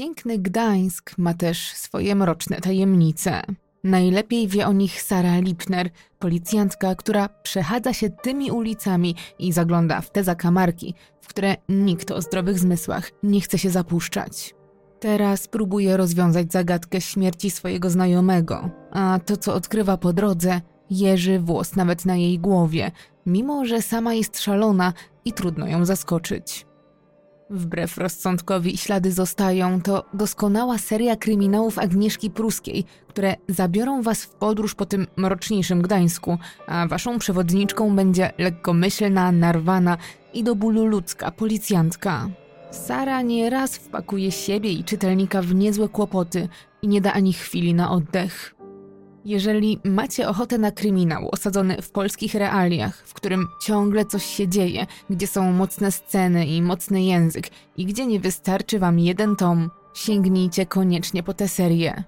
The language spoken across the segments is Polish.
Piękny Gdańsk ma też swoje mroczne tajemnice. Najlepiej wie o nich Sara Lipner, policjantka, która przechadza się tymi ulicami i zagląda w te zakamarki, w które nikt o zdrowych zmysłach nie chce się zapuszczać. Teraz próbuje rozwiązać zagadkę śmierci swojego znajomego, a to, co odkrywa po drodze, jeży włos nawet na jej głowie, mimo że sama jest szalona i trudno ją zaskoczyć. Wbrew rozsądkowi ślady zostają, to doskonała seria kryminałów Agnieszki Pruskiej, które zabiorą was w podróż po tym mroczniejszym Gdańsku, a waszą przewodniczką będzie lekkomyślna, narwana i do bólu ludzka policjantka. Sara nieraz wpakuje siebie i czytelnika w niezłe kłopoty i nie da ani chwili na oddech. Jeżeli macie ochotę na kryminał osadzony w polskich realiach, w którym ciągle coś się dzieje, gdzie są mocne sceny i mocny język i gdzie nie wystarczy wam jeden tom, sięgnijcie koniecznie po tę serię.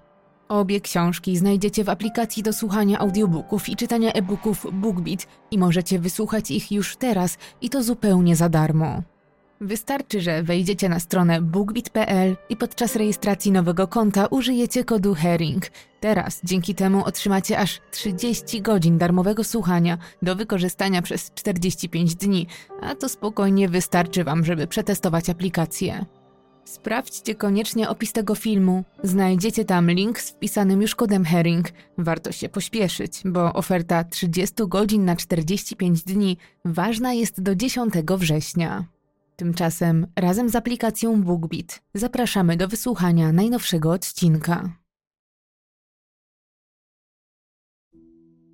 Obie książki znajdziecie w aplikacji do słuchania audiobooków i czytania e-booków BookBeat i możecie wysłuchać ich już teraz i to zupełnie za darmo. Wystarczy, że wejdziecie na stronę bookbit.pl i podczas rejestracji nowego konta użyjecie kodu HERING. Teraz dzięki temu otrzymacie aż 30 godzin darmowego słuchania do wykorzystania przez 45 dni, a to spokojnie wystarczy Wam, żeby przetestować aplikację. Sprawdźcie koniecznie opis tego filmu. Znajdziecie tam link z wpisanym już kodem Herring. Warto się pośpieszyć, bo oferta 30 godzin na 45 dni ważna jest do 10 września. Tymczasem razem z aplikacją BookBeat zapraszamy do wysłuchania najnowszego odcinka.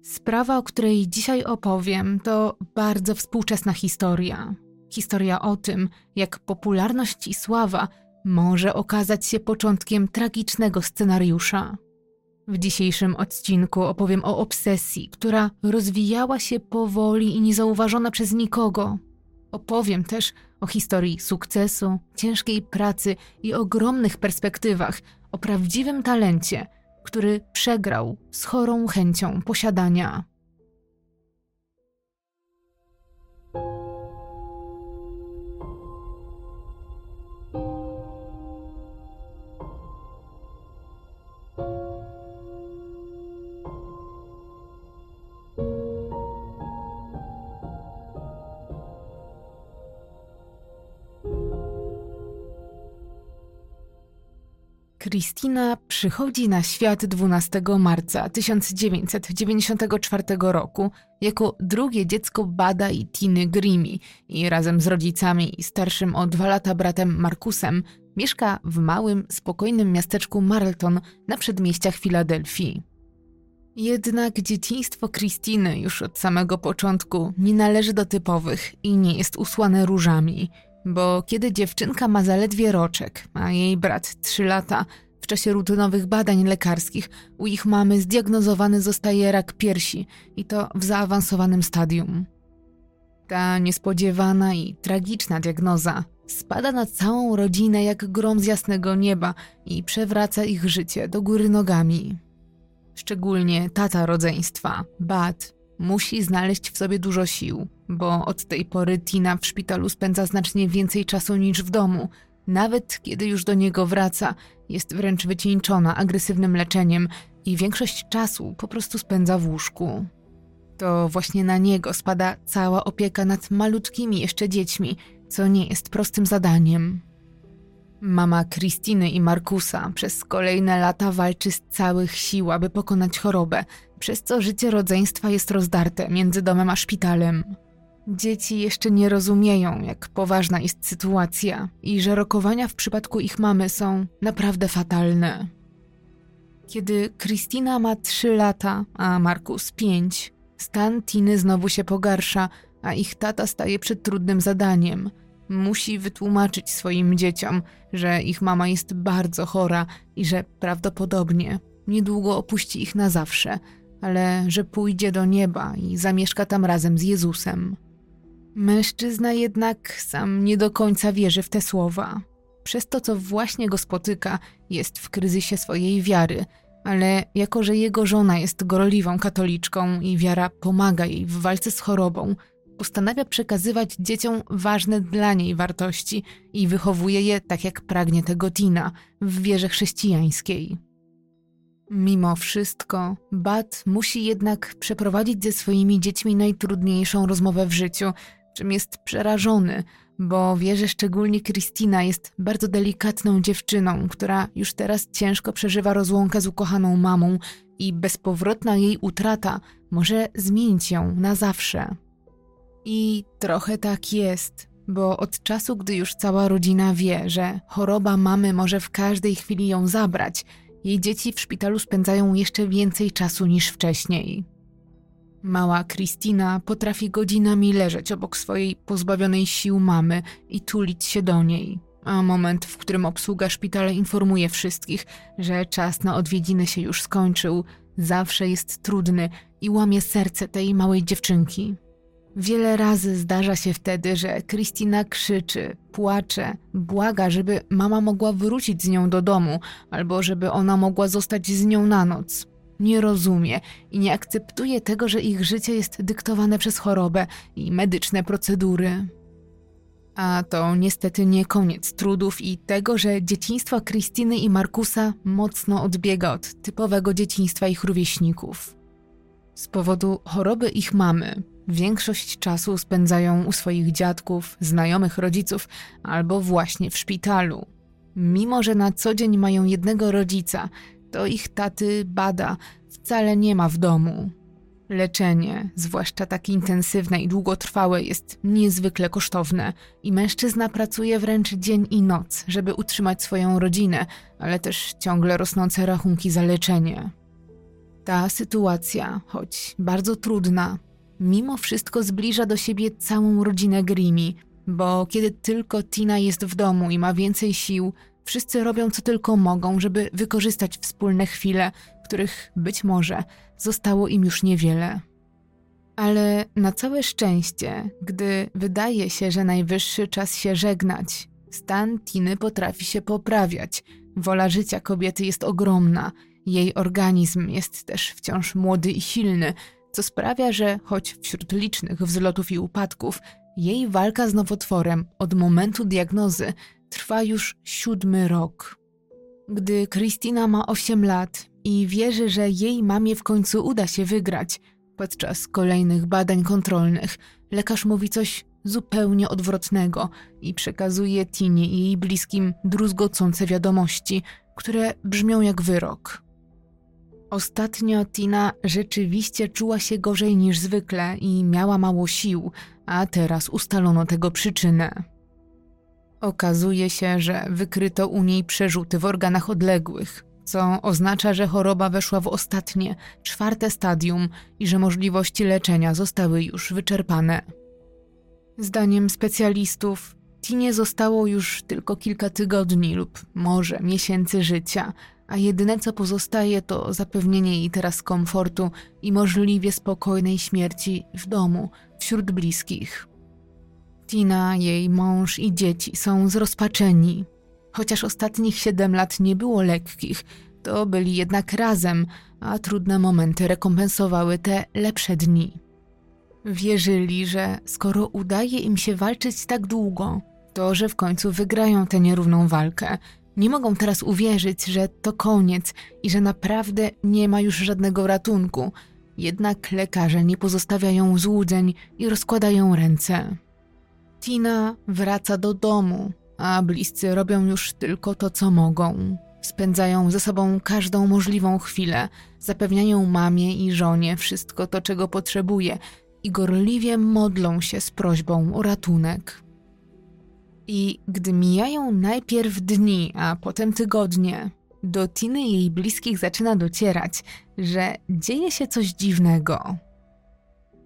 Sprawa, o której dzisiaj opowiem, to bardzo współczesna historia. Historia o tym, jak popularność i sława może okazać się początkiem tragicznego scenariusza. W dzisiejszym odcinku opowiem o obsesji, która rozwijała się powoli i niezauważona przez nikogo. Opowiem też o historii sukcesu, ciężkiej pracy i ogromnych perspektywach, o prawdziwym talencie, który przegrał z chorą chęcią posiadania. Kristina przychodzi na świat 12 marca 1994 roku jako drugie dziecko Bada i Tiny Grimi i razem z rodzicami i starszym o dwa lata bratem Markusem mieszka w małym, spokojnym miasteczku Marlton na przedmieściach Filadelfii. Jednak dzieciństwo Kristiny już od samego początku nie należy do typowych i nie jest usłane różami – bo kiedy dziewczynka ma zaledwie roczek, a jej brat trzy lata, w czasie rutynowych badań lekarskich u ich mamy zdiagnozowany zostaje rak piersi i to w zaawansowanym stadium. Ta niespodziewana i tragiczna diagnoza spada na całą rodzinę jak grom z jasnego nieba i przewraca ich życie do góry nogami. Szczególnie tata rodzeństwa, Bad, musi znaleźć w sobie dużo sił, bo od tej pory Tina w szpitalu spędza znacznie więcej czasu niż w domu. Nawet kiedy już do niego wraca, jest wręcz wycieńczona agresywnym leczeniem i większość czasu po prostu spędza w łóżku. To właśnie na niego spada cała opieka nad malutkimi jeszcze dziećmi, co nie jest prostym zadaniem. Mama Kristiny i Markusa przez kolejne lata walczy z całych sił, aby pokonać chorobę, przez co życie rodzeństwa jest rozdarte między domem a szpitalem. Dzieci jeszcze nie rozumieją, jak poważna jest sytuacja i że rokowania w przypadku ich mamy są naprawdę fatalne. Kiedy Kristina ma 3 lata, a Markus 5, stan Tiny znowu się pogarsza, a ich tata staje przed trudnym zadaniem. Musi wytłumaczyć swoim dzieciom, że ich mama jest bardzo chora i że prawdopodobnie niedługo opuści ich na zawsze, ale że pójdzie do nieba i zamieszka tam razem z Jezusem. Mężczyzna jednak sam nie do końca wierzy w te słowa. Przez to, co właśnie go spotyka, jest w kryzysie swojej wiary, ale jako, że jego żona jest gorliwą katoliczką i wiara pomaga jej w walce z chorobą, postanawia przekazywać dzieciom ważne dla niej wartości i wychowuje je tak jak pragnie tego Tina w wierze chrześcijańskiej. Mimo wszystko, Bat musi jednak przeprowadzić ze swoimi dziećmi najtrudniejszą rozmowę w życiu, czym jest przerażony, bo wie, że szczególnie Kristina jest bardzo delikatną dziewczyną, która już teraz ciężko przeżywa rozłąkę z ukochaną mamą i bezpowrotna jej utrata może zmienić ją na zawsze. I trochę tak jest, bo od czasu, gdy już cała rodzina wie, że choroba mamy może w każdej chwili ją zabrać, jej dzieci w szpitalu spędzają jeszcze więcej czasu niż wcześniej. Mała Kristina potrafi godzinami leżeć obok swojej pozbawionej sił mamy i tulić się do niej. A moment, w którym obsługa szpitala informuje wszystkich, że czas na odwiedziny się już skończył, zawsze jest trudny i łamie serce tej małej dziewczynki. Wiele razy zdarza się wtedy, że Kristina krzyczy, płacze, błaga, żeby mama mogła wrócić z nią do domu albo żeby ona mogła zostać z nią na noc. Nie rozumie i nie akceptuje tego, że ich życie jest dyktowane przez chorobę i medyczne procedury. A to niestety nie koniec trudów i tego, że dzieciństwo Krystyny i Markusa mocno odbiega od typowego dzieciństwa ich rówieśników. Z powodu choroby ich mamy, większość czasu spędzają u swoich dziadków, znajomych rodziców albo właśnie w szpitalu. Mimo, że na co dzień mają jednego rodzica, to ich taty bada, wcale nie ma w domu. Leczenie, zwłaszcza takie intensywne i długotrwałe, jest niezwykle kosztowne i mężczyzna pracuje wręcz dzień i noc, żeby utrzymać swoją rodzinę, ale też ciągle rosnące rachunki za leczenie. Ta sytuacja, choć bardzo trudna, mimo wszystko zbliża do siebie całą rodzinę Grimi, bo kiedy tylko Tina jest w domu i ma więcej sił, wszyscy robią co tylko mogą, żeby wykorzystać wspólne chwile, których być może zostało im już niewiele. Ale na całe szczęście, gdy wydaje się, że najwyższy czas się żegnać, stan Tiny potrafi się poprawiać. Wola życia kobiety jest ogromna, jej organizm jest też wciąż młody i silny, co sprawia, że choć wśród licznych wzlotów i upadków, jej walka z nowotworem od momentu diagnozy trwa już siódmy rok. Gdy Kristina ma 8 lat i wierzy, że jej mamie w końcu uda się wygrać, podczas kolejnych badań kontrolnych lekarz mówi coś zupełnie odwrotnego i przekazuje Tinie i jej bliskim druzgocące wiadomości, które brzmią jak wyrok. Ostatnio Tina rzeczywiście czuła się gorzej niż zwykle i miała mało sił, a teraz ustalono tego przyczynę. Okazuje się, że wykryto u niej przerzuty w organach odległych, co oznacza, że choroba weszła w ostatnie, czwarte stadium i że możliwości leczenia zostały już wyczerpane. Zdaniem specjalistów, Tinie zostało już tylko kilka tygodni lub może miesięcy życia, a jedyne co pozostaje to zapewnienie jej teraz komfortu i możliwie spokojnej śmierci w domu, wśród bliskich. Tina, jej mąż i dzieci są zrozpaczeni. Chociaż ostatnich siedem lat nie było lekkich, to byli jednak razem, a trudne momenty rekompensowały te lepsze dni. Wierzyli, że skoro udaje im się walczyć tak długo, to że w końcu wygrają tę nierówną walkę. Nie mogą teraz uwierzyć, że to koniec i że naprawdę nie ma już żadnego ratunku. Jednak lekarze nie pozostawiają złudzeń i rozkładają ręce. Tina wraca do domu, a bliscy robią już tylko to, co mogą. Spędzają ze sobą każdą możliwą chwilę, zapewniają mamie i żonie wszystko to, czego potrzebuje i gorliwie modlą się z prośbą o ratunek. I gdy mijają najpierw dni, a potem tygodnie, do Tiny i jej bliskich zaczyna docierać, że dzieje się coś dziwnego.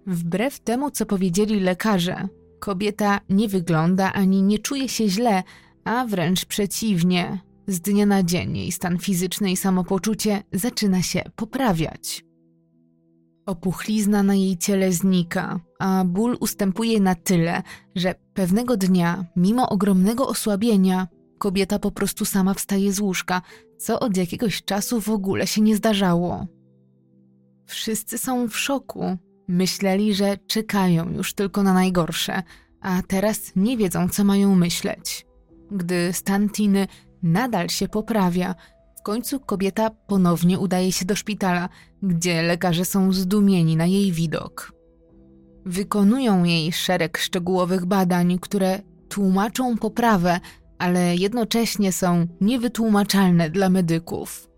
Wbrew temu, co powiedzieli lekarze, Kobieta nie wygląda ani nie czuje się źle, a wręcz przeciwnie. Z dnia na dzień jej stan fizyczny i samopoczucie zaczyna się poprawiać. Opuchlizna na jej ciele znika, a ból ustępuje na tyle, że pewnego dnia, mimo ogromnego osłabienia, kobieta po prostu sama wstaje z łóżka, co od jakiegoś czasu w ogóle się nie zdarzało. Wszyscy są w szoku, Myśleli, że czekają już tylko na najgorsze, a teraz nie wiedzą, co mają myśleć. Gdy stan Tiny nadal się poprawia, w końcu kobieta ponownie udaje się do szpitala, gdzie lekarze są zdumieni na jej widok. Wykonują jej szereg szczegółowych badań, które tłumaczą poprawę, ale jednocześnie są niewytłumaczalne dla medyków.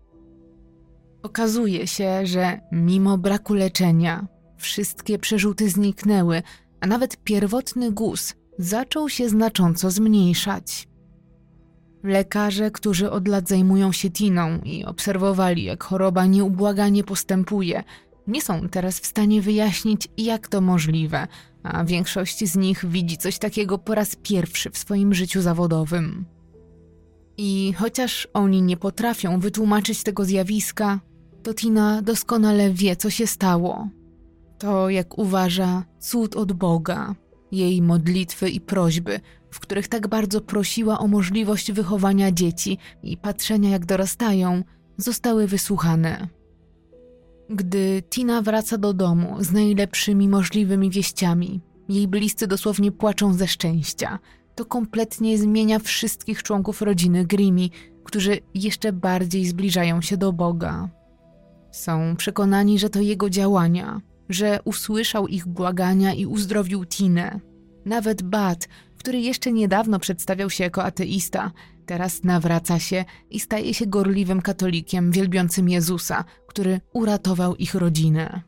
Okazuje się, że mimo braku leczenia, wszystkie przerzuty zniknęły, a nawet pierwotny guz zaczął się znacząco zmniejszać. Lekarze, którzy od lat zajmują się tiną i obserwowali, jak choroba nieubłaganie postępuje, nie są teraz w stanie wyjaśnić, jak to możliwe, a większość z nich widzi coś takiego po raz pierwszy w swoim życiu zawodowym. I chociaż oni nie potrafią wytłumaczyć tego zjawiska, to Tina doskonale wie, co się stało. To, jak uważa, cud od Boga, jej modlitwy i prośby, w których tak bardzo prosiła o możliwość wychowania dzieci i patrzenia, jak dorastają, zostały wysłuchane. Gdy Tina wraca do domu z najlepszymi możliwymi wieściami, jej bliscy dosłownie płaczą ze szczęścia. To kompletnie zmienia wszystkich członków rodziny Grimi, którzy jeszcze bardziej zbliżają się do Boga. Są przekonani, że to jego działania, że usłyszał ich błagania i uzdrowił Tinę. Nawet Bat, który jeszcze niedawno przedstawiał się jako ateista, teraz nawraca się i staje się gorliwym katolikiem wielbiącym Jezusa, który uratował ich rodzinę.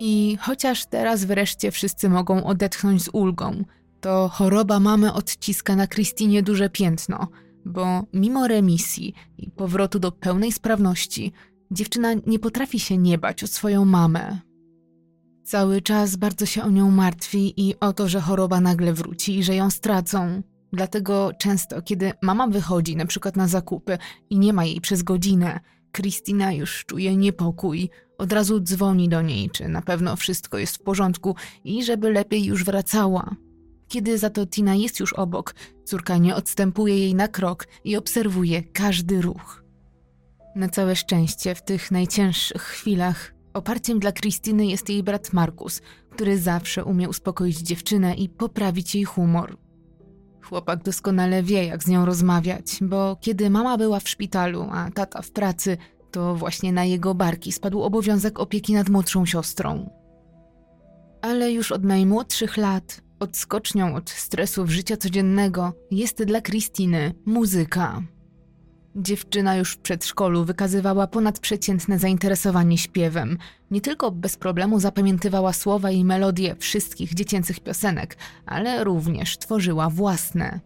I chociaż teraz wreszcie wszyscy mogą odetchnąć z ulgą, to choroba mamy odciska na Krystynie duże piętno, bo mimo remisji i powrotu do pełnej sprawności, dziewczyna nie potrafi się nie bać o swoją mamę. Cały czas bardzo się o nią martwi i o to, że choroba nagle wróci i że ją stracą. Dlatego często, kiedy mama wychodzi na przykład na zakupy i nie ma jej przez godzinę, Kristina już czuje niepokój, od razu dzwoni do niej, czy na pewno wszystko jest w porządku i żeby lepiej już wracała. Kiedy za to Tina jest już obok, córka nie odstępuje jej na krok i obserwuje każdy ruch. Na całe szczęście w tych najcięższych chwilach oparciem dla Krystyny jest jej brat Markus, który zawsze umie uspokoić dziewczynę i poprawić jej humor. Chłopak doskonale wie, jak z nią rozmawiać, bo kiedy mama była w szpitalu, a tata w pracy, to właśnie na jego barki spadł obowiązek opieki nad młodszą siostrą. Ale już od najmłodszych lat, odskocznią od stresów życia codziennego, jest dla Kristiny muzyka. Dziewczyna już w przedszkolu wykazywała ponadprzeciętne zainteresowanie śpiewem. Nie tylko bez problemu zapamiętywała słowa i melodie wszystkich dziecięcych piosenek, ale również tworzyła własne.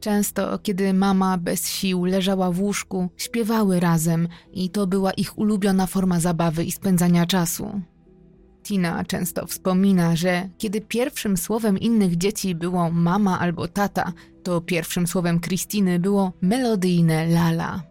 Często, kiedy mama bez sił leżała w łóżku, śpiewały razem i to była ich ulubiona forma zabawy i spędzania czasu. Tina często wspomina, że kiedy pierwszym słowem innych dzieci było mama albo tata, to pierwszym słowem Kristiny było melodyjne lala.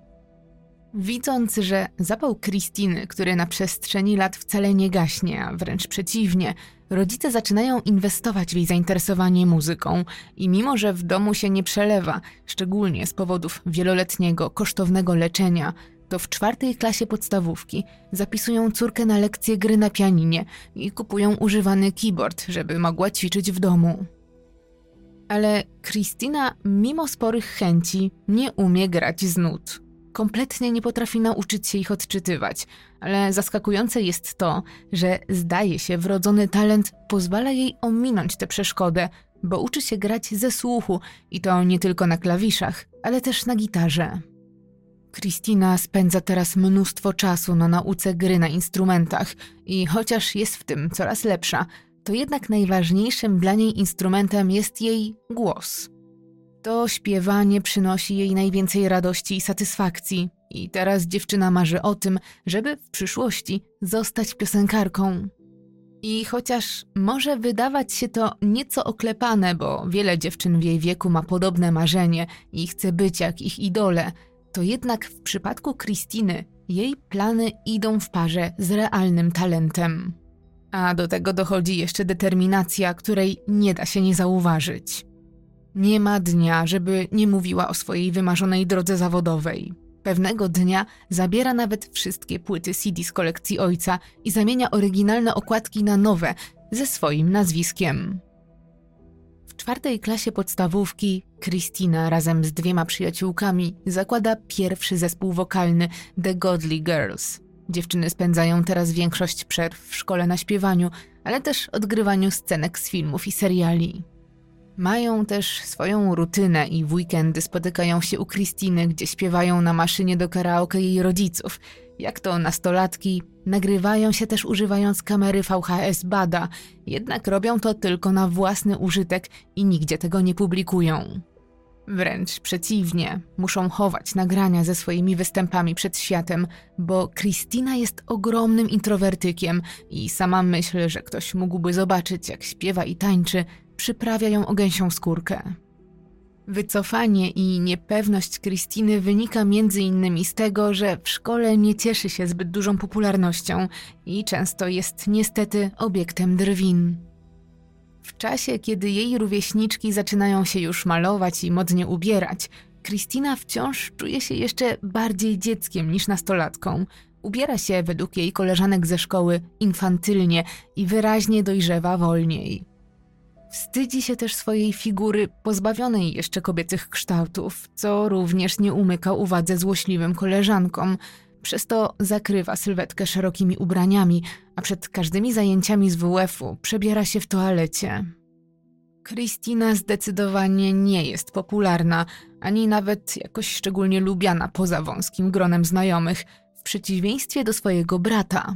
Widząc, że zapał Kristiny, który na przestrzeni lat wcale nie gaśnie, a wręcz przeciwnie, rodzice zaczynają inwestować w jej zainteresowanie muzyką i mimo, że w domu się nie przelewa, szczególnie z powodów wieloletniego, kosztownego leczenia, to w czwartej klasie podstawówki zapisują córkę na lekcję gry na pianinie i kupują używany keyboard, żeby mogła ćwiczyć w domu. Ale Kristina, mimo sporych chęci, nie umie grać z nut. Kompletnie nie potrafi nauczyć się ich odczytywać, ale zaskakujące jest to, że zdaje się, wrodzony talent pozwala jej ominąć tę przeszkodę, bo uczy się grać ze słuchu i to nie tylko na klawiszach, ale też na gitarze. Kristina spędza teraz mnóstwo czasu na nauce gry na instrumentach i chociaż jest w tym coraz lepsza, to jednak najważniejszym dla niej instrumentem jest jej głos. To śpiewanie przynosi jej najwięcej radości i satysfakcji, i teraz dziewczyna marzy o tym, żeby w przyszłości zostać piosenkarką. I chociaż może wydawać się to nieco oklepane, bo wiele dziewczyn w jej wieku ma podobne marzenie i chce być jak ich idole, to jednak w przypadku Kristiny jej plany idą w parze z realnym talentem. A do tego dochodzi jeszcze determinacja, której nie da się nie zauważyć. Nie ma dnia, żeby nie mówiła o swojej wymarzonej drodze zawodowej. Pewnego dnia zabiera nawet wszystkie płyty CD z kolekcji ojca i zamienia oryginalne okładki na nowe ze swoim nazwiskiem. W czwartej klasie podstawówki Christina razem z dwiema przyjaciółkami zakłada pierwszy zespół wokalny The Godly Girls. Dziewczyny spędzają teraz większość przerw w szkole na śpiewaniu, ale też odgrywaniu scenek z filmów i seriali. Mają też swoją rutynę i w weekendy spotykają się u Kristiny, gdzie śpiewają na maszynie do karaoke jej rodziców. Jak to nastolatki, nagrywają się też używając kamery VHS Bada, jednak robią to tylko na własny użytek i nigdzie tego nie publikują. Wręcz przeciwnie, muszą chować nagrania ze swoimi występami przed światem, bo Kristina jest ogromnym introwertykiem i sama myśl, że ktoś mógłby zobaczyć, jak śpiewa i tańczy, przyprawia ją o gęsią skórkę. Wycofanie i niepewność Kristiny wynika między innymi z tego, że w szkole nie cieszy się zbyt dużą popularnością i często jest niestety obiektem drwin. W czasie, kiedy jej rówieśniczki zaczynają się już malować i modnie ubierać, Kristina wciąż czuje się jeszcze bardziej dzieckiem niż nastolatką. Ubiera się według jej koleżanek ze szkoły infantylnie i wyraźnie dojrzewa wolniej. Wstydzi się też swojej figury pozbawionej jeszcze kobiecych kształtów, co również nie umyka uwadze złośliwym koleżankom. Przez to zakrywa sylwetkę szerokimi ubraniami, a przed każdymi zajęciami z WF-u przebiera się w toalecie. Kristina zdecydowanie nie jest popularna, ani nawet jakoś szczególnie lubiana poza wąskim gronem znajomych, w przeciwieństwie do swojego brata.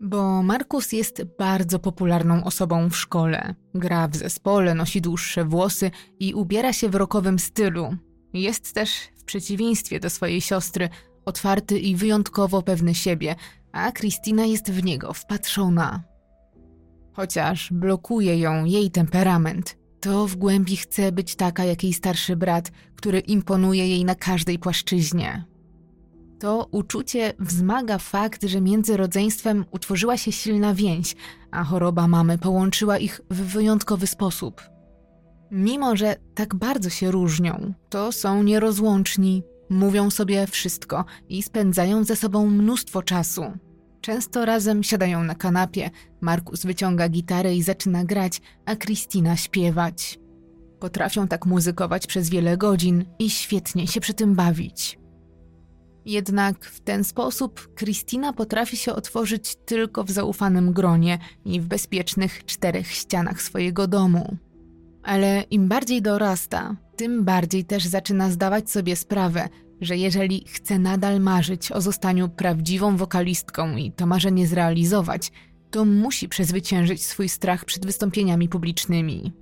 Bo Markus jest bardzo popularną osobą w szkole. Gra w zespole, nosi dłuższe włosy i ubiera się w rokowym stylu. Jest też, w przeciwieństwie do swojej siostry, otwarty i wyjątkowo pewny siebie, a Kristina jest w niego wpatrzona. Chociaż blokuje ją jej temperament, to w głębi chce być taka jak jej starszy brat, który imponuje jej na każdej płaszczyźnie. To uczucie wzmaga fakt, że między rodzeństwem utworzyła się silna więź, a choroba mamy połączyła ich w wyjątkowy sposób. Mimo, że tak bardzo się różnią, to są nierozłączni, mówią sobie wszystko i spędzają ze sobą mnóstwo czasu. Często razem siadają na kanapie, Markus wyciąga gitarę i zaczyna grać, a Kristina śpiewać. Potrafią tak muzykować przez wiele godzin i świetnie się przy tym bawić. Jednak w ten sposób Kristina potrafi się otworzyć tylko w zaufanym gronie i w bezpiecznych czterech ścianach swojego domu. Ale im bardziej dorasta, tym bardziej też zaczyna zdawać sobie sprawę, że jeżeli chce nadal marzyć o zostaniu prawdziwą wokalistką i to marzenie zrealizować, to musi przezwyciężyć swój strach przed wystąpieniami publicznymi.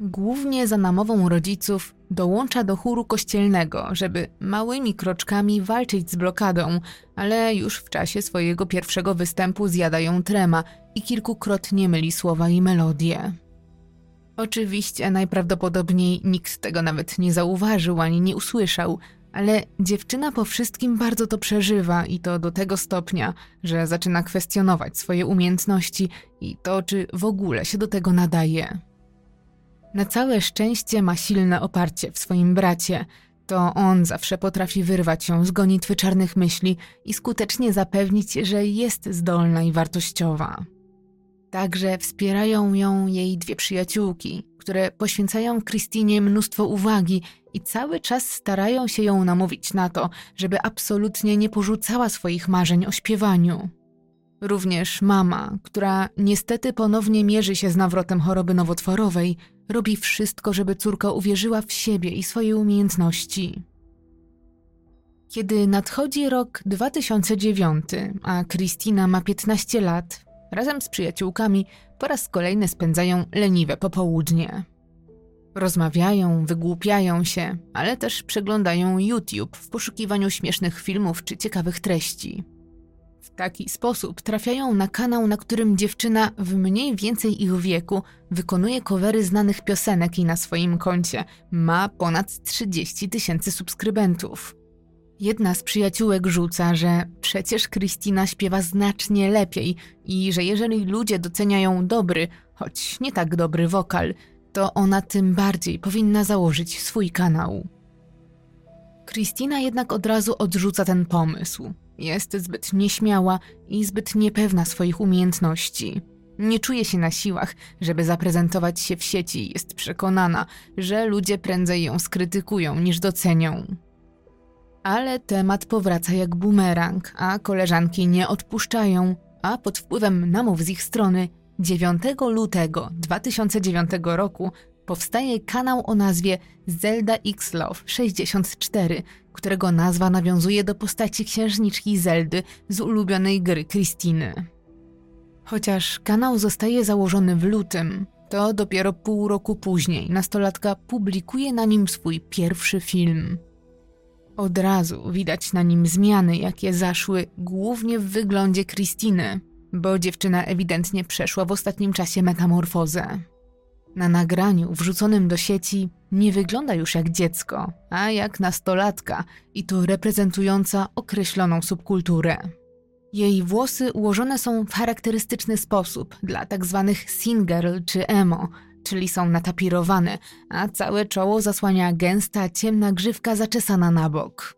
Głównie za namową rodziców dołącza do chóru kościelnego, żeby małymi kroczkami walczyć z blokadą, ale już w czasie swojego pierwszego występu zjada ją trema i kilkukrotnie myli słowa i melodie. Oczywiście najprawdopodobniej nikt tego nawet nie zauważył ani nie usłyszał, ale dziewczyna po wszystkim bardzo to przeżywa i to do tego stopnia, że zaczyna kwestionować swoje umiejętności i to, czy w ogóle się do tego nadaje. Na całe szczęście ma silne oparcie w swoim bracie. To on zawsze potrafi wyrwać ją z gonitwy czarnych myśli i skutecznie zapewnić, że jest zdolna i wartościowa. Także wspierają ją jej dwie przyjaciółki, które poświęcają Krystynie mnóstwo uwagi i cały czas starają się ją namówić na to, żeby absolutnie nie porzucała swoich marzeń o śpiewaniu. Również mama, która niestety ponownie mierzy się z nawrotem choroby nowotworowej, robi wszystko, żeby córka uwierzyła w siebie i swoje umiejętności. Kiedy nadchodzi rok 2009, a Kristina ma 15 lat, razem z przyjaciółkami po raz kolejny spędzają leniwe popołudnie. Rozmawiają, wygłupiają się, ale też przeglądają YouTube w poszukiwaniu śmiesznych filmów czy ciekawych treści. W taki sposób trafiają na kanał, na którym dziewczyna w mniej więcej ich wieku wykonuje covery znanych piosenek i na swoim koncie ma ponad 30 tysięcy subskrybentów. Jedna z przyjaciółek rzuca, że przecież Kristina śpiewa znacznie lepiej i że jeżeli ludzie doceniają dobry, choć nie tak dobry wokal, to ona tym bardziej powinna założyć swój kanał. Christina jednak od razu odrzuca ten pomysł. Jest zbyt nieśmiała i zbyt niepewna swoich umiejętności. Nie czuje się na siłach, żeby zaprezentować się w sieci. Jest przekonana, że ludzie prędzej ją skrytykują niż docenią. Ale temat powraca jak bumerang, a koleżanki nie odpuszczają, a pod wpływem namów z ich strony 9 lutego 2009 roku powstaje kanał o nazwie Zelda X Love 64, którego nazwa nawiązuje do postaci księżniczki Zeldy z ulubionej gry Kristiny. Chociaż kanał zostaje założony w lutym, to dopiero pół roku później nastolatka publikuje na nim swój pierwszy film. Od razu widać na nim zmiany, jakie zaszły głównie w wyglądzie Kristiny, bo dziewczyna ewidentnie przeszła w ostatnim czasie metamorfozę. Na nagraniu wrzuconym do sieci nie wygląda już jak dziecko, a jak nastolatka i to reprezentująca określoną subkulturę. Jej włosy ułożone są w charakterystyczny sposób dla tak zwanych singirl czy emo, czyli są natapirowane, a całe czoło zasłania gęsta, ciemna grzywka zaczesana na bok.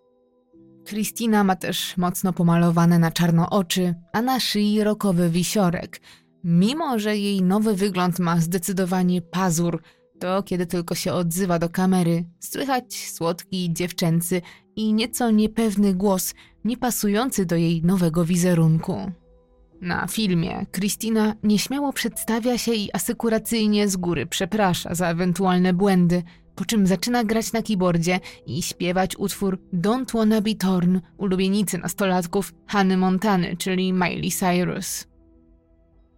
Kristina ma też mocno pomalowane na czarno oczy, a na szyi rokowy wisiorek. Mimo, że jej nowy wygląd ma zdecydowanie pazur, to kiedy tylko się odzywa do kamery, słychać słodki, dziewczęcy i nieco niepewny głos, niepasujący do jej nowego wizerunku. Na filmie Christina nieśmiało przedstawia się i asykuracyjnie z góry przeprasza za ewentualne błędy, po czym zaczyna grać na keyboardzie i śpiewać utwór Don't Wanna Be Torn ulubienicy nastolatków Hany Montany, czyli Miley Cyrus.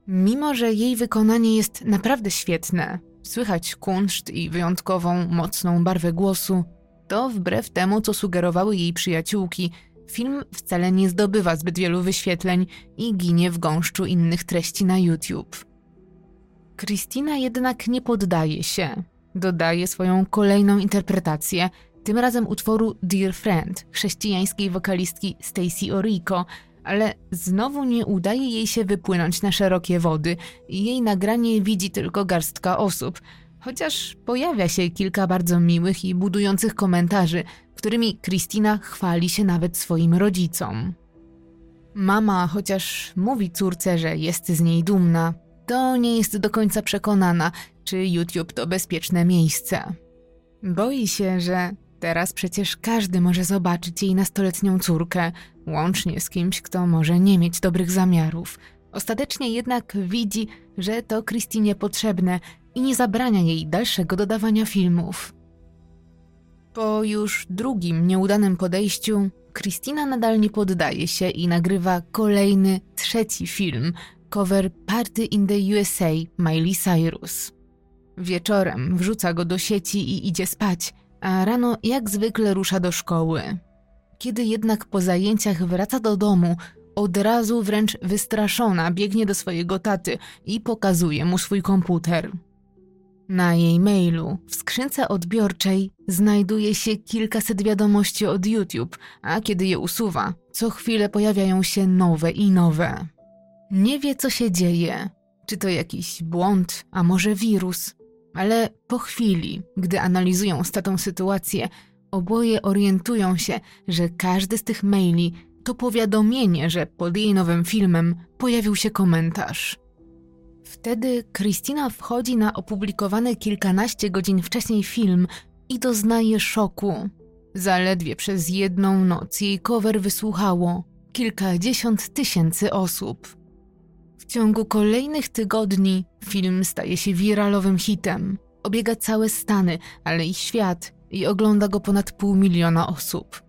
Mimo, że jej wykonanie jest naprawdę świetne, słychać kunszt i wyjątkową, mocną barwę głosu, to wbrew temu, co sugerowały jej przyjaciółki, film wcale nie zdobywa zbyt wielu wyświetleń i ginie w gąszczu innych treści na YouTube. Christina jednak nie poddaje się. Dodaje swoją kolejną interpretację, tym razem utworu Dear Friend chrześcijańskiej wokalistki Stacy Orico, ale znowu nie udaje jej się wypłynąć na szerokie wody i jej nagranie widzi tylko garstka osób, chociaż pojawia się kilka bardzo miłych i budujących komentarzy, którymi Kristina chwali się nawet swoim rodzicom. Mama, chociaż mówi córce, że jest z niej dumna, to nie jest do końca przekonana, czy YouTube to bezpieczne miejsce. Boi się, że teraz przecież każdy może zobaczyć jej nastoletnią córkę, łącznie z kimś, kto może nie mieć dobrych zamiarów. Ostatecznie jednak widzi, że to Kristinie potrzebne i nie zabrania jej dalszego dodawania filmów. Po już drugim nieudanym podejściu, Christina nadal nie poddaje się i nagrywa kolejny, trzeci film, cover Party in the USA Miley Cyrus. Wieczorem wrzuca go do sieci i idzie spać, a rano jak zwykle rusza do szkoły. Kiedy jednak po zajęciach wraca do domu, od razu wręcz wystraszona biegnie do swojego taty i pokazuje mu swój komputer. Na jej mailu w skrzynce odbiorczej znajduje się kilkaset wiadomości od YouTube, a kiedy je usuwa, co chwilę pojawiają się nowe i nowe. Nie wie, co się dzieje, czy to jakiś błąd, a może wirus, ale po chwili, gdy analizują statą sytuację, oboje orientują się, że każdy z tych maili to powiadomienie, że pod jej nowym filmem pojawił się komentarz. Wtedy Kristina wchodzi na opublikowany kilkanaście godzin wcześniej film i doznaje szoku. Zaledwie przez jedną noc jej cover wysłuchało kilkadziesiąt tysięcy osób. W ciągu kolejnych tygodni film staje się wiralowym hitem. Obiega całe Stany, ale i świat i ogląda go ponad pół miliona osób.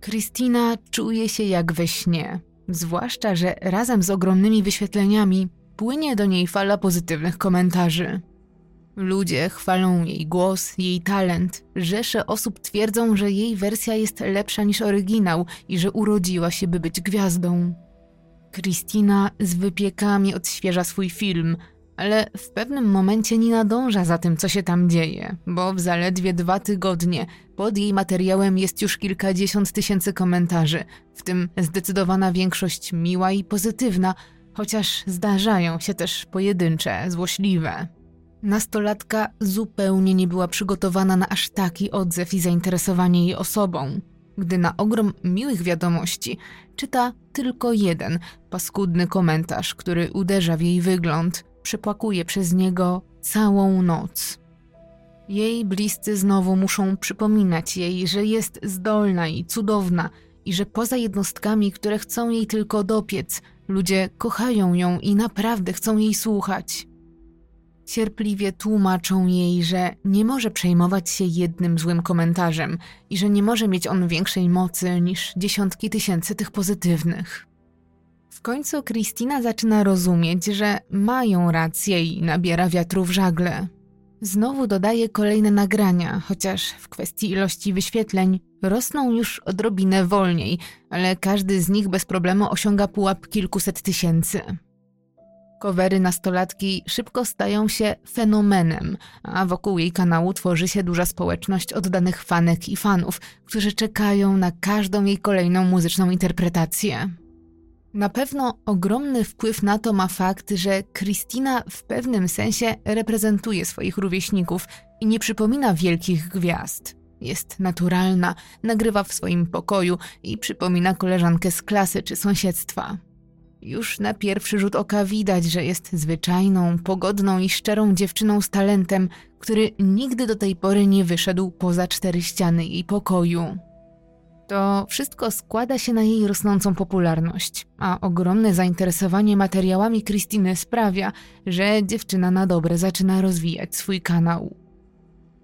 Kristina czuje się jak we śnie, zwłaszcza, że razem z ogromnymi wyświetleniami płynie do niej fala pozytywnych komentarzy. Ludzie chwalą jej głos, jej talent. Rzesze osób twierdzą, że jej wersja jest lepsza niż oryginał i że urodziła się, by być gwiazdą. Kristina z wypiekami odświeża swój film, ale w pewnym momencie nie nadąża za tym, co się tam dzieje, bo w zaledwie dwa tygodnie pod jej materiałem jest już kilkadziesiąt tysięcy komentarzy, w tym zdecydowana większość miła i pozytywna, chociaż zdarzają się też pojedyncze, złośliwe. Nastolatka zupełnie nie była przygotowana na aż taki odzew i zainteresowanie jej osobą, gdy na ogrom miłych wiadomości czyta tylko jeden paskudny komentarz, który uderza w jej wygląd, przepłakuje przez niego całą noc. Jej bliscy znowu muszą przypominać jej, że jest zdolna i cudowna i że poza jednostkami, które chcą jej tylko dopiec, ludzie kochają ją i naprawdę chcą jej słuchać. Cierpliwie tłumaczą jej, że nie może przejmować się jednym złym komentarzem i że nie może mieć on większej mocy niż dziesiątki tysięcy tych pozytywnych. W końcu Kristina zaczyna rozumieć, że mają rację i nabiera wiatru w żagle. Znowu dodaje kolejne nagrania, chociaż w kwestii ilości wyświetleń rosną już odrobinę wolniej, ale każdy z nich bez problemu osiąga pułap kilkuset tysięcy. Covery nastolatki szybko stają się fenomenem, a wokół jej kanału tworzy się duża społeczność oddanych fanek i fanów, którzy czekają na każdą jej kolejną muzyczną interpretację. Na pewno ogromny wpływ na to ma fakt, że Christina w pewnym sensie reprezentuje swoich rówieśników i nie przypomina wielkich gwiazd. Jest naturalna, nagrywa w swoim pokoju i przypomina koleżankę z klasy czy sąsiedztwa. Już na pierwszy rzut oka widać, że jest zwyczajną, pogodną i szczerą dziewczyną z talentem, który nigdy do tej pory nie wyszedł poza cztery ściany jej pokoju. To wszystko składa się na jej rosnącą popularność, a ogromne zainteresowanie materiałami Krystyny sprawia, że dziewczyna na dobre zaczyna rozwijać swój kanał.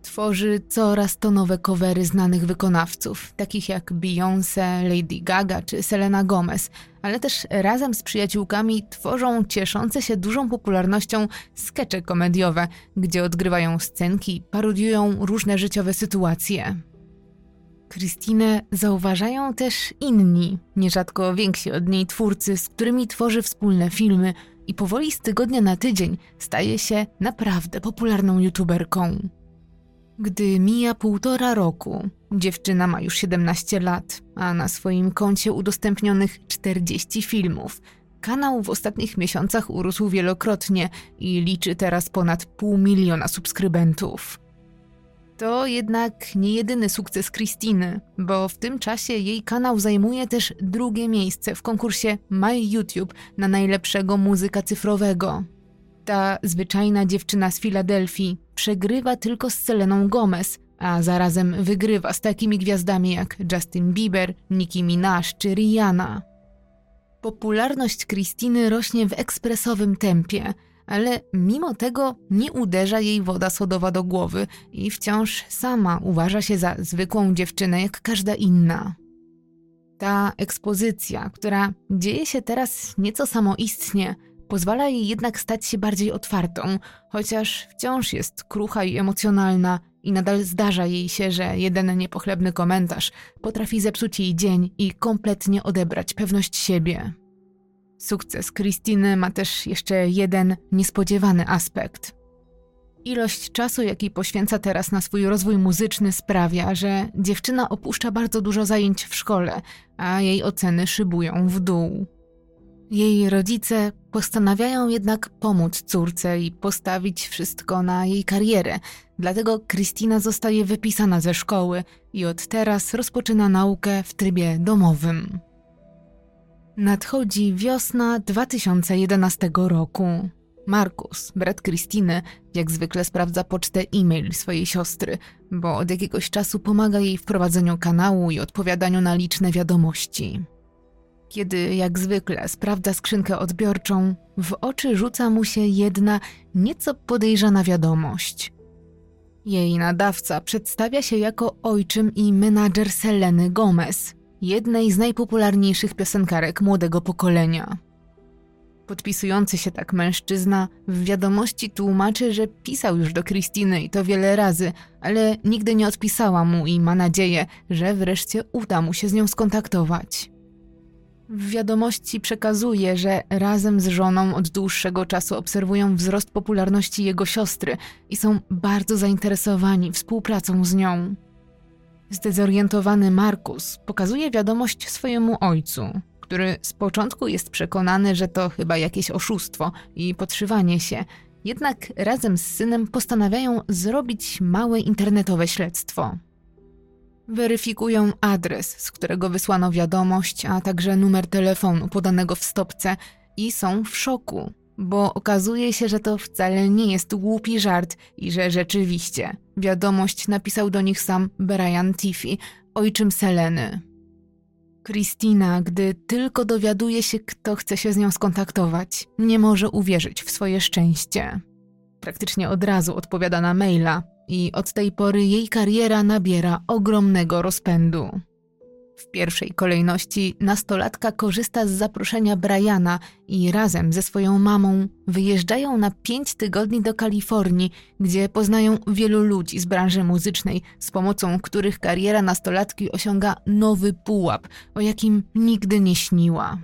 Tworzy coraz to nowe covery znanych wykonawców, takich jak Beyoncé, Lady Gaga czy Selena Gomez, ale też razem z przyjaciółkami tworzą cieszące się dużą popularnością skecze komediowe, gdzie odgrywają scenki, parodiują różne życiowe sytuacje. Krystynę zauważają też inni, nierzadko więksi od niej twórcy, z którymi tworzy wspólne filmy i powoli z tygodnia na tydzień staje się naprawdę popularną youtuberką. Gdy mija półtora roku, dziewczyna ma już 17 lat, a na swoim koncie udostępnionych 40 filmów. Kanał w ostatnich miesiącach urósł wielokrotnie i liczy teraz ponad pół miliona subskrybentów. To jednak nie jedyny sukces Krystyny, bo w tym czasie jej kanał zajmuje też drugie miejsce w konkursie My YouTube na najlepszego muzyka cyfrowego. Ta zwyczajna dziewczyna z Filadelfii przegrywa tylko z Seleną Gomez, a zarazem wygrywa z takimi gwiazdami jak Justin Bieber, Nicki Minaj czy Rihanna. Popularność Krystyny rośnie w ekspresowym tempie, ale mimo tego nie uderza jej woda sodowa do głowy i wciąż sama uważa się za zwykłą dziewczynę jak każda inna. Ta ekspozycja, która dzieje się teraz nieco samoistnie, pozwala jej jednak stać się bardziej otwartą, chociaż wciąż jest krucha i emocjonalna i nadal zdarza jej się, że jeden niepochlebny komentarz potrafi zepsuć jej dzień i kompletnie odebrać pewność siebie. Sukces Krystyny ma też jeszcze jeden niespodziewany aspekt. Ilość czasu, jaki poświęca teraz na swój rozwój muzyczny, sprawia, że dziewczyna opuszcza bardzo dużo zajęć w szkole, a jej oceny szybują w dół. Jej rodzice postanawiają jednak pomóc córce i postawić wszystko na jej karierę, dlatego Kristina zostaje wypisana ze szkoły i od teraz rozpoczyna naukę w trybie domowym. Nadchodzi wiosna 2011 roku. Markus, brat Kristiny, jak zwykle sprawdza pocztę e-mail swojej siostry, bo od jakiegoś czasu pomaga jej w prowadzeniu kanału i odpowiadaniu na liczne wiadomości. Kiedy, jak zwykle, sprawdza skrzynkę odbiorczą, w oczy rzuca mu się jedna nieco podejrzana wiadomość. Jej nadawca przedstawia się jako ojczym i menadżer Seleny Gomez, jednej z najpopularniejszych piosenkarek młodego pokolenia. Podpisujący się tak mężczyzna w wiadomości tłumaczy, że pisał już do Krystyny i to wiele razy, ale nigdy nie odpisała mu i ma nadzieję, że wreszcie uda mu się z nią skontaktować. W wiadomości przekazuje, że razem z żoną od dłuższego czasu obserwują wzrost popularności jego siostry i są bardzo zainteresowani współpracą z nią. Zdezorientowany Markus pokazuje wiadomość swojemu ojcu, który z początku jest przekonany, że to chyba jakieś oszustwo i podszywanie się, Jednak razem z synem postanawiają zrobić małe internetowe śledztwo. Weryfikują adres, z którego wysłano wiadomość, a także numer telefonu podanego w stopce i są w szoku, bo okazuje się, że to wcale nie jest głupi żart i że rzeczywiście wiadomość napisał do nich sam Brian Tiffy, ojczym Seleny. Christina, gdy tylko dowiaduje się, kto chce się z nią skontaktować, nie może uwierzyć w swoje szczęście. Praktycznie od razu odpowiada na maila i od tej pory jej kariera nabiera ogromnego rozpędu. W pierwszej kolejności nastolatka korzysta z zaproszenia Briana i razem ze swoją mamą wyjeżdżają na pięć tygodni do Kalifornii, gdzie poznają wielu ludzi z branży muzycznej, z pomocą których kariera nastolatki osiąga nowy pułap, o jakim nigdy nie śniła.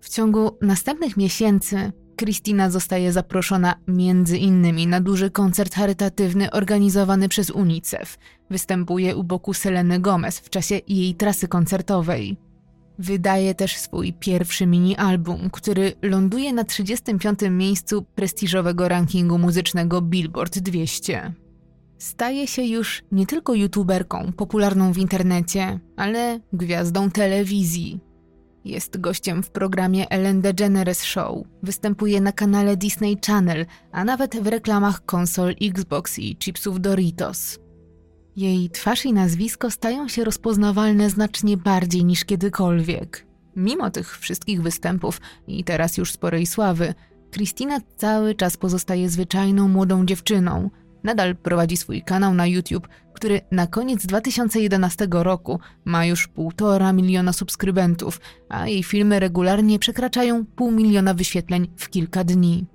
W ciągu następnych miesięcy Kristina zostaje zaproszona między innymi na duży koncert charytatywny organizowany przez UNICEF. Występuje u boku Seleny Gomez w czasie jej trasy koncertowej. Wydaje też swój pierwszy mini-album, który ląduje na 35. miejscu prestiżowego rankingu muzycznego Billboard 200. Staje się już nie tylko youtuberką popularną w internecie, ale gwiazdą telewizji. Jest gościem w programie Ellen DeGeneres Show, występuje na kanale Disney Channel, a nawet w reklamach konsol Xbox i chipsów Doritos. Jej twarz i nazwisko stają się rozpoznawalne znacznie bardziej niż kiedykolwiek. Mimo tych wszystkich występów i teraz już sporej sławy, Christina cały czas pozostaje zwyczajną młodą dziewczyną – Nadal prowadzi swój kanał na YouTube, który na koniec 2011 roku ma już półtora miliona subskrybentów, a jej filmy regularnie przekraczają pół miliona wyświetleń w kilka dni.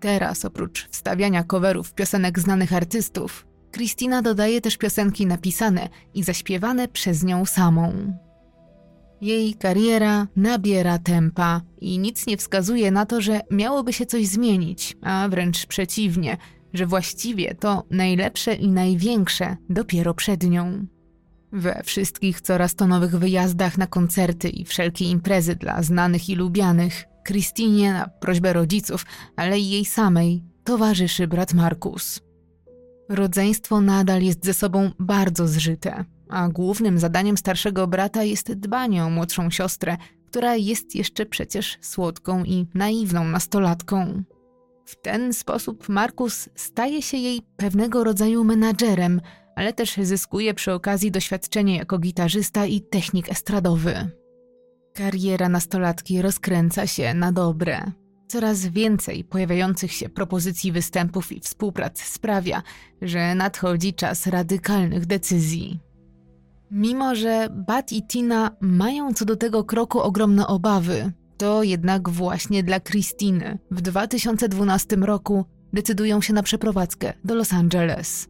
Teraz, oprócz wstawiania coverów piosenek znanych artystów, Christina dodaje też piosenki napisane i zaśpiewane przez nią samą. Jej kariera nabiera tempa i nic nie wskazuje na to, że miałoby się coś zmienić, a wręcz przeciwnie – że właściwie to najlepsze i największe dopiero przed nią. We wszystkich coraz to nowych wyjazdach na koncerty i wszelkie imprezy dla znanych i lubianych, Christinie na prośbę rodziców, ale i jej samej, towarzyszy brat Markus. Rodzeństwo nadal jest ze sobą bardzo zżyte, a głównym zadaniem starszego brata jest dbanie o młodszą siostrę, która jest jeszcze przecież słodką i naiwną nastolatką. W ten sposób Markus staje się jej pewnego rodzaju menadżerem, ale też zyskuje przy okazji doświadczenie jako gitarzysta i technik estradowy. Kariera nastolatki rozkręca się na dobre. Coraz więcej pojawiających się propozycji występów i współprac sprawia, że nadchodzi czas radykalnych decyzji. Mimo, że Bat i Tina mają co do tego kroku ogromne obawy, to jednak właśnie dla Christiny w 2012 roku decydują się na przeprowadzkę do Los Angeles.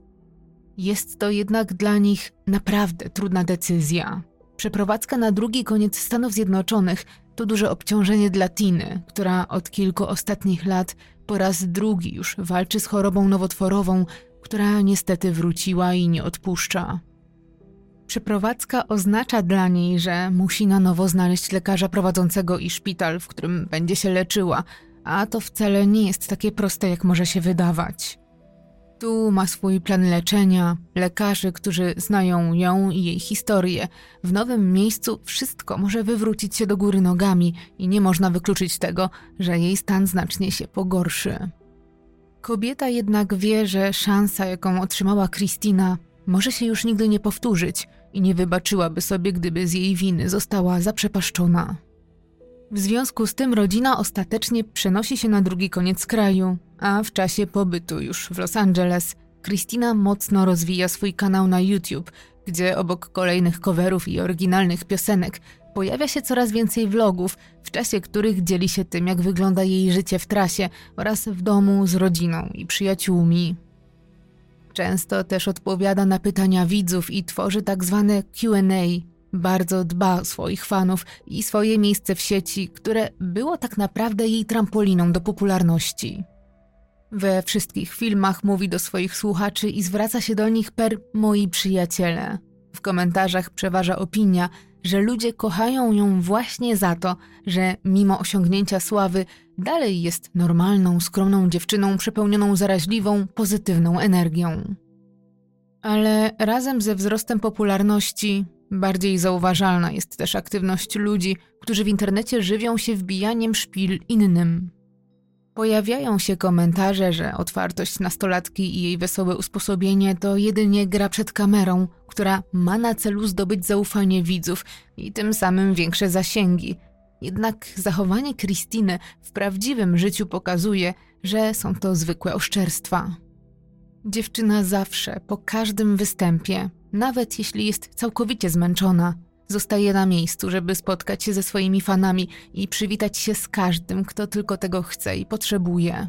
Jest to jednak dla nich naprawdę trudna decyzja. Przeprowadzka na drugi koniec Stanów Zjednoczonych to duże obciążenie dla Tiny, która od kilku ostatnich lat po raz drugi już walczy z chorobą nowotworową, która niestety wróciła i nie odpuszcza. Przeprowadzka oznacza dla niej, że musi na nowo znaleźć lekarza prowadzącego i szpital, w którym będzie się leczyła, a to wcale nie jest takie proste, jak może się wydawać. Tu ma swój plan leczenia, lekarzy, którzy znają ją i jej historię. W nowym miejscu wszystko może wywrócić się do góry nogami i nie można wykluczyć tego, że jej stan znacznie się pogorszy. Kobieta jednak wie, że szansa, jaką otrzymała Kristina, może się już nigdy nie powtórzyć i nie wybaczyłaby sobie, gdyby z jej winy została zaprzepaszczona. W związku z tym rodzina ostatecznie przenosi się na drugi koniec kraju, a w czasie pobytu już w Los Angeles Christina mocno rozwija swój kanał na YouTube, gdzie obok kolejnych coverów i oryginalnych piosenek pojawia się coraz więcej vlogów, w czasie których dzieli się tym, jak wygląda jej życie w trasie oraz w domu z rodziną i przyjaciółmi. Często też odpowiada na pytania widzów i tworzy tak zwane QA. Bardzo dba o swoich fanów i swoje miejsce w sieci, które było tak naprawdę jej trampoliną do popularności. We wszystkich filmach mówi do swoich słuchaczy i zwraca się do nich per moi przyjaciele. W komentarzach przeważa opinia, że ludzie kochają ją właśnie za to, że mimo osiągnięcia sławy dalej jest normalną, skromną dziewczyną przepełnioną zaraźliwą, pozytywną energią. Ale razem ze wzrostem popularności bardziej zauważalna jest też aktywność ludzi, którzy w internecie żywią się wbijaniem szpil innym. Pojawiają się komentarze, że otwartość nastolatki i jej wesołe usposobienie to jedynie gra przed kamerą, która ma na celu zdobyć zaufanie widzów i tym samym większe zasięgi. Jednak zachowanie Kristiny w prawdziwym życiu pokazuje, że są to zwykłe oszczerstwa. Dziewczyna zawsze, po każdym występie, nawet jeśli jest całkowicie zmęczona, zostaje na miejscu, żeby spotkać się ze swoimi fanami i przywitać się z każdym, kto tylko tego chce i potrzebuje.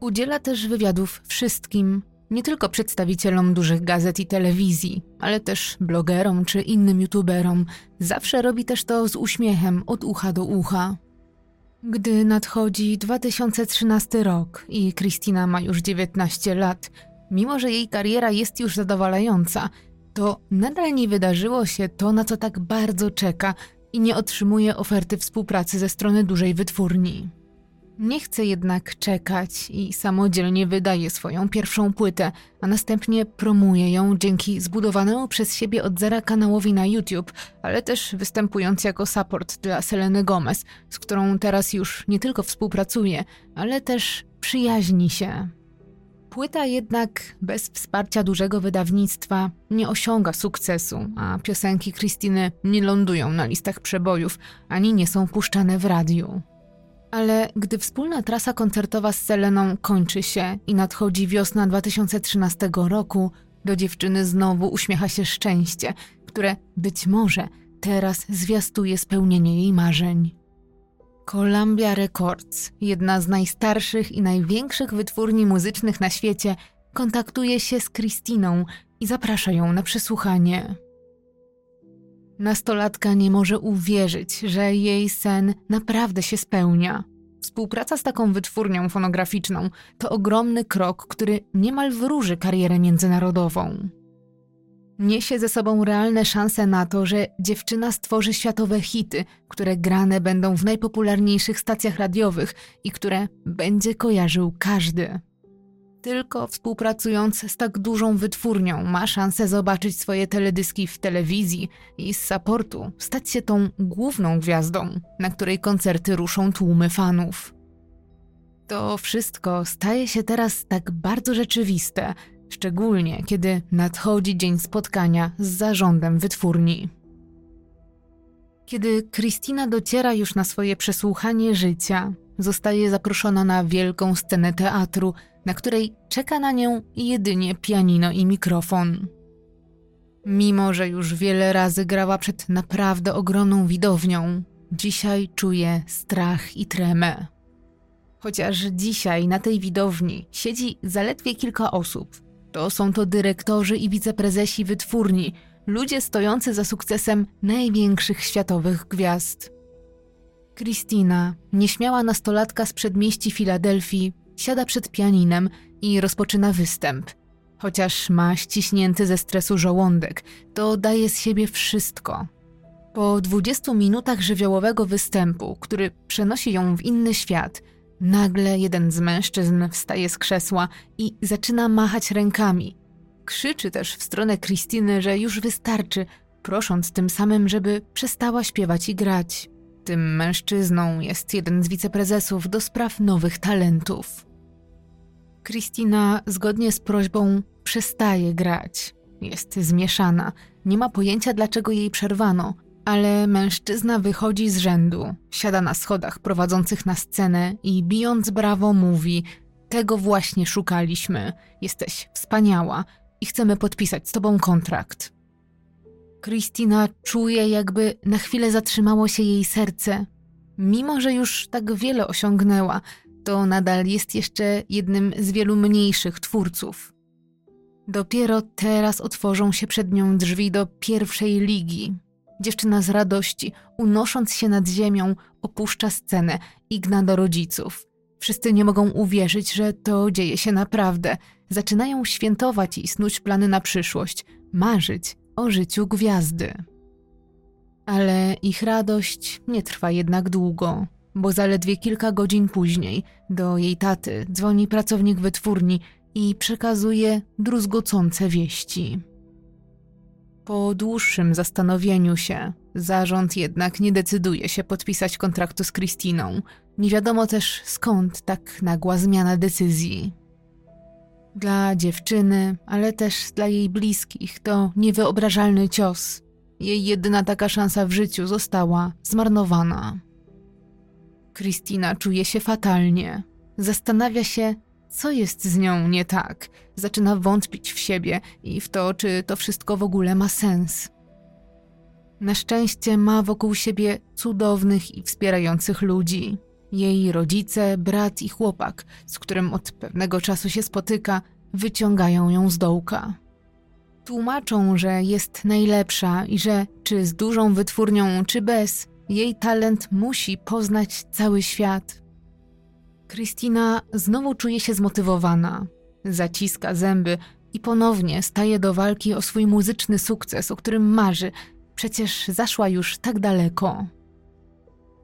Udziela też wywiadów wszystkim, nie tylko przedstawicielom dużych gazet i telewizji, ale też blogerom czy innym youtuberom. Zawsze robi też to z uśmiechem od ucha do ucha. Gdy nadchodzi 2013 rok i Kristina ma już 19 lat, mimo że jej kariera jest już zadowalająca, to nadal nie wydarzyło się to, na co tak bardzo czeka i nie otrzymuje oferty współpracy ze strony dużej wytwórni. Nie chce jednak czekać i samodzielnie wydaje swoją pierwszą płytę, a następnie promuje ją dzięki zbudowanemu przez siebie od zera kanałowi na YouTube, ale też występując jako support dla Seleny Gomez, z którą teraz już nie tylko współpracuje, ale też przyjaźni się. Płyta jednak bez wsparcia dużego wydawnictwa nie osiąga sukcesu, a piosenki Krystyny nie lądują na listach przebojów ani nie są puszczane w radiu. Ale gdy wspólna trasa koncertowa z Seleną kończy się i nadchodzi wiosna 2013 roku, do dziewczyny znowu uśmiecha się szczęście, które być może teraz zwiastuje spełnienie jej marzeń. Columbia Records, jedna z najstarszych i największych wytwórni muzycznych na świecie, kontaktuje się z Kristiną i zaprasza ją na przesłuchanie. Nastolatka nie może uwierzyć, że jej sen naprawdę się spełnia. Współpraca z taką wytwórnią fonograficzną to ogromny krok, który niemal wróży karierę międzynarodową. Niesie ze sobą realne szanse na to, że dziewczyna stworzy światowe hity, które grane będą w najpopularniejszych stacjach radiowych i które będzie kojarzył każdy. Tylko współpracując z tak dużą wytwórnią ma szansę zobaczyć swoje teledyski w telewizji i z supportu stać się tą główną gwiazdą, na której koncerty ruszą tłumy fanów. To wszystko staje się teraz tak bardzo rzeczywiste, szczególnie kiedy nadchodzi dzień spotkania z zarządem wytwórni. Kiedy Kristina dociera już na swoje przesłuchanie życia, zostaje zaproszona na wielką scenę teatru, na której czeka na nią jedynie pianino i mikrofon. Mimo, że już wiele razy grała przed naprawdę ogromną widownią, dzisiaj czuje strach i tremę. Chociaż dzisiaj na tej widowni siedzi zaledwie kilka osób, to są to dyrektorzy i wiceprezesi wytwórni, ludzie stojący za sukcesem największych światowych gwiazd. Kristina, nieśmiała nastolatka z przedmieści Filadelfii, siada przed pianinem i rozpoczyna występ. Chociaż ma ściśnięty ze stresu żołądek, to daje z siebie wszystko. Po 20 minutach żywiołowego występu, który przenosi ją w inny świat – Nagle jeden z mężczyzn wstaje z krzesła i zaczyna machać rękami. Krzyczy też w stronę Krystyny, że już wystarczy, prosząc tym samym, żeby przestała śpiewać i grać. Tym mężczyzną jest jeden z wiceprezesów do spraw nowych talentów. Kristina zgodnie z prośbą przestaje grać. Jest zmieszana, nie ma pojęcia dlaczego jej przerwano, ale mężczyzna wychodzi z rzędu, siada na schodach prowadzących na scenę i bijąc brawo mówi: Tego właśnie szukaliśmy. Jesteś wspaniała i chcemy podpisać z tobą kontrakt. Kristina czuje, jakby na chwilę zatrzymało się jej serce. Mimo, że już tak wiele osiągnęła, to nadal jest jeszcze jednym z wielu mniejszych twórców. Dopiero teraz otworzą się przed nią drzwi do pierwszej ligi, Dziewczyna z radości, unosząc się nad ziemią, opuszcza scenę i gna do rodziców. Wszyscy nie mogą uwierzyć, że to dzieje się naprawdę. Zaczynają świętować i snuć plany na przyszłość, marzyć o życiu gwiazdy. Ale ich radość nie trwa jednak długo, bo zaledwie kilka godzin później do jej taty dzwoni pracownik wytwórni i przekazuje druzgocące wieści. Po dłuższym zastanowieniu się, zarząd jednak nie decyduje się podpisać kontraktu z Kristiną. Nie wiadomo też skąd tak nagła zmiana decyzji. Dla dziewczyny, ale też dla jej bliskich to niewyobrażalny cios. Jej jedyna taka szansa w życiu została zmarnowana. Kristina czuje się fatalnie. Zastanawia się, co jest z nią nie tak. Zaczyna wątpić w siebie i w to, czy to wszystko w ogóle ma sens. Na szczęście ma wokół siebie cudownych i wspierających ludzi. Jej rodzice, brat i chłopak, z którym od pewnego czasu się spotyka, wyciągają ją z dołka. Tłumaczą, że jest najlepsza i że czy z dużą wytwórnią, czy bez, jej talent musi poznać cały świat. Kristina znowu czuje się zmotywowana, zaciska zęby i ponownie staje do walki o swój muzyczny sukces, o którym marzy. Przecież zaszła już tak daleko.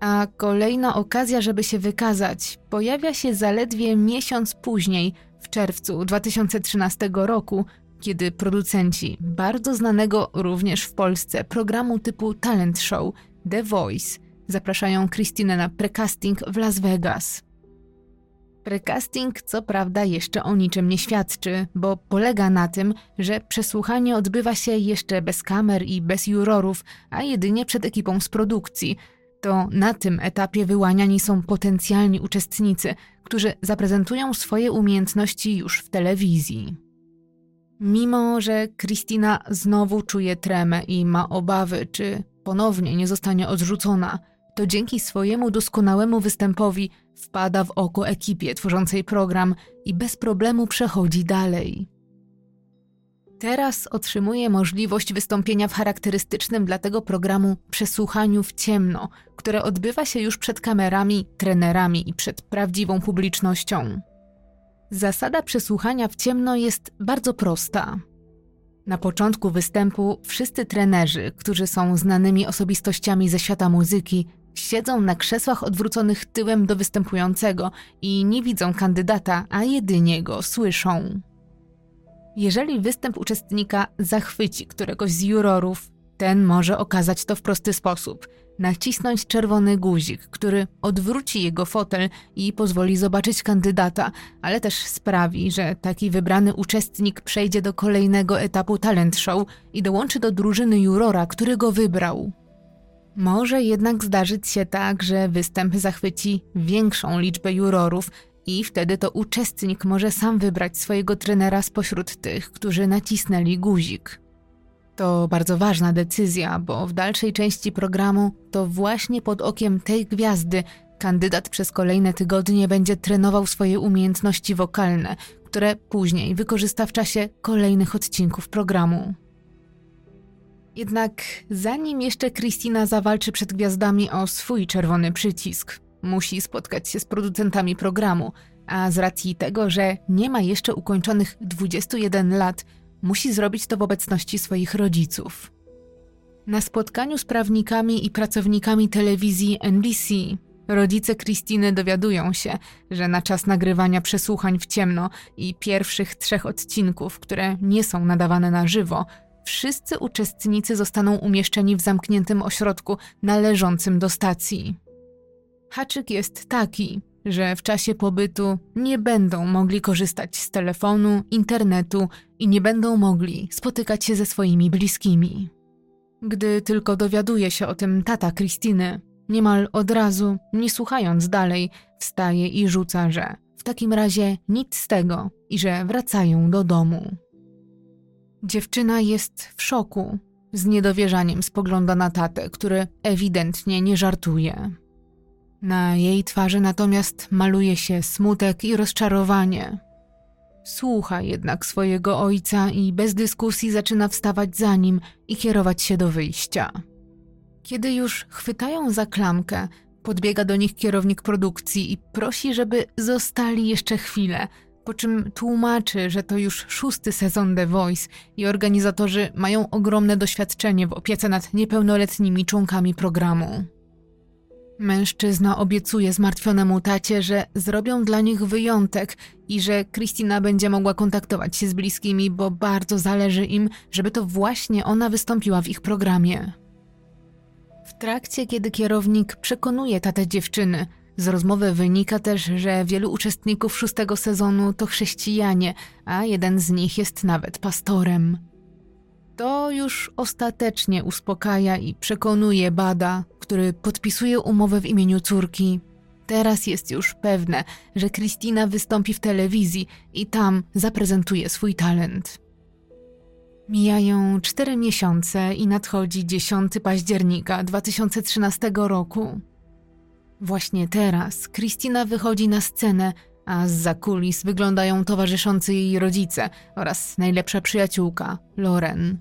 A kolejna okazja, żeby się wykazać, pojawia się zaledwie miesiąc później, w czerwcu 2013 roku, kiedy producenci bardzo znanego również w Polsce programu typu talent show The Voice zapraszają Christinę na precasting w Las Vegas. Precasting co prawda jeszcze o niczym nie świadczy, bo polega na tym, że przesłuchanie odbywa się jeszcze bez kamer i bez jurorów, a jedynie przed ekipą z produkcji. To na tym etapie wyłaniani są potencjalni uczestnicy, którzy zaprezentują swoje umiejętności już w telewizji. Mimo, że Kristina znowu czuje tremę i ma obawy, czy ponownie nie zostanie odrzucona, to dzięki swojemu doskonałemu występowi wpada w oko ekipie tworzącej program i bez problemu przechodzi dalej. Teraz otrzymuje możliwość wystąpienia w charakterystycznym dla tego programu przesłuchaniu w ciemno, które odbywa się już przed kamerami, trenerami i przed prawdziwą publicznością. Zasada przesłuchania w ciemno jest bardzo prosta. Na początku występu wszyscy trenerzy, którzy są znanymi osobistościami ze świata muzyki, siedzą na krzesłach odwróconych tyłem do występującego i nie widzą kandydata, a jedynie go słyszą. Jeżeli występ uczestnika zachwyci któregoś z jurorów, ten może okazać to w prosty sposób. Nacisnąć czerwony guzik, który odwróci jego fotel i pozwoli zobaczyć kandydata, ale też sprawi, że taki wybrany uczestnik przejdzie do kolejnego etapu talent show i dołączy do drużyny jurora, który go wybrał. Może jednak zdarzyć się tak, że występ zachwyci większą liczbę jurorów i wtedy to uczestnik może sam wybrać swojego trenera spośród tych, którzy nacisnęli guzik. To bardzo ważna decyzja, bo w dalszej części programu to właśnie pod okiem tej gwiazdy kandydat przez kolejne tygodnie będzie trenował swoje umiejętności wokalne, które później wykorzysta w czasie kolejnych odcinków programu. Jednak zanim jeszcze Christina zawalczy przed gwiazdami o swój czerwony przycisk, musi spotkać się z producentami programu, a z racji tego, że nie ma jeszcze ukończonych 21 lat, musi zrobić to w obecności swoich rodziców. Na spotkaniu z prawnikami i pracownikami telewizji NBC rodzice Kristiny dowiadują się, że na czas nagrywania przesłuchań w ciemno i pierwszych trzech odcinków, które nie są nadawane na żywo, wszyscy uczestnicy zostaną umieszczeni w zamkniętym ośrodku należącym do stacji. Haczyk jest taki, że w czasie pobytu nie będą mogli korzystać z telefonu, internetu i nie będą mogli spotykać się ze swoimi bliskimi. Gdy tylko dowiaduje się o tym tata Krystyny, niemal od razu, nie słuchając dalej, wstaje i rzuca, że w takim razie nic z tego i że wracają do domu. Dziewczyna jest w szoku. Z niedowierzaniem spogląda na tatę, który ewidentnie nie żartuje. Na jej twarzy natomiast maluje się smutek i rozczarowanie. Słucha jednak swojego ojca i bez dyskusji zaczyna wstawać za nim i kierować się do wyjścia. Kiedy już chwytają za klamkę, podbiega do nich kierownik produkcji i prosi, żeby zostali jeszcze chwilę, Po czym tłumaczy, że to już szósty sezon The Voice i organizatorzy mają ogromne doświadczenie w opiece nad niepełnoletnimi członkami programu. Mężczyzna obiecuje zmartwionemu tacie, że zrobią dla nich wyjątek i że Kristina będzie mogła kontaktować się z bliskimi, bo bardzo zależy im, żeby to właśnie ona wystąpiła w ich programie. W trakcie, kiedy kierownik przekonuje tatę dziewczyny, z rozmowy wynika też, że wielu uczestników szóstego sezonu to chrześcijanie, a jeden z nich jest nawet pastorem. To już ostatecznie uspokaja i przekonuje Bada, który podpisuje umowę w imieniu córki. Teraz jest już pewne, że Kristina wystąpi w telewizji i tam zaprezentuje swój talent. Mijają cztery miesiące i nadchodzi 10 października 2013 roku. Właśnie teraz Kristina wychodzi na scenę, a z kulis wyglądają towarzyszący jej rodzice oraz najlepsza przyjaciółka, Loren.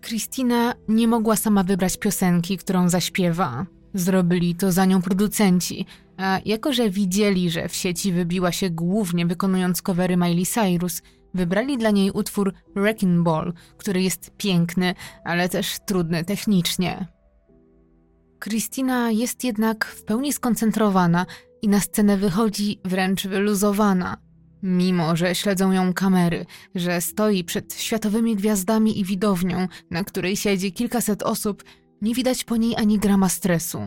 Kristina nie mogła sama wybrać piosenki, którą zaśpiewa. Zrobili to za nią producenci, a jako że widzieli, że w sieci wybiła się głównie wykonując covery Miley Cyrus, wybrali dla niej utwór Wrecking Ball, który jest piękny, ale też trudny technicznie. Kristina jest jednak w pełni skoncentrowana i na scenę wychodzi wręcz wyluzowana. Mimo, że śledzą ją kamery, że stoi przed światowymi gwiazdami i widownią, na której siedzi kilkaset osób, nie widać po niej ani grama stresu.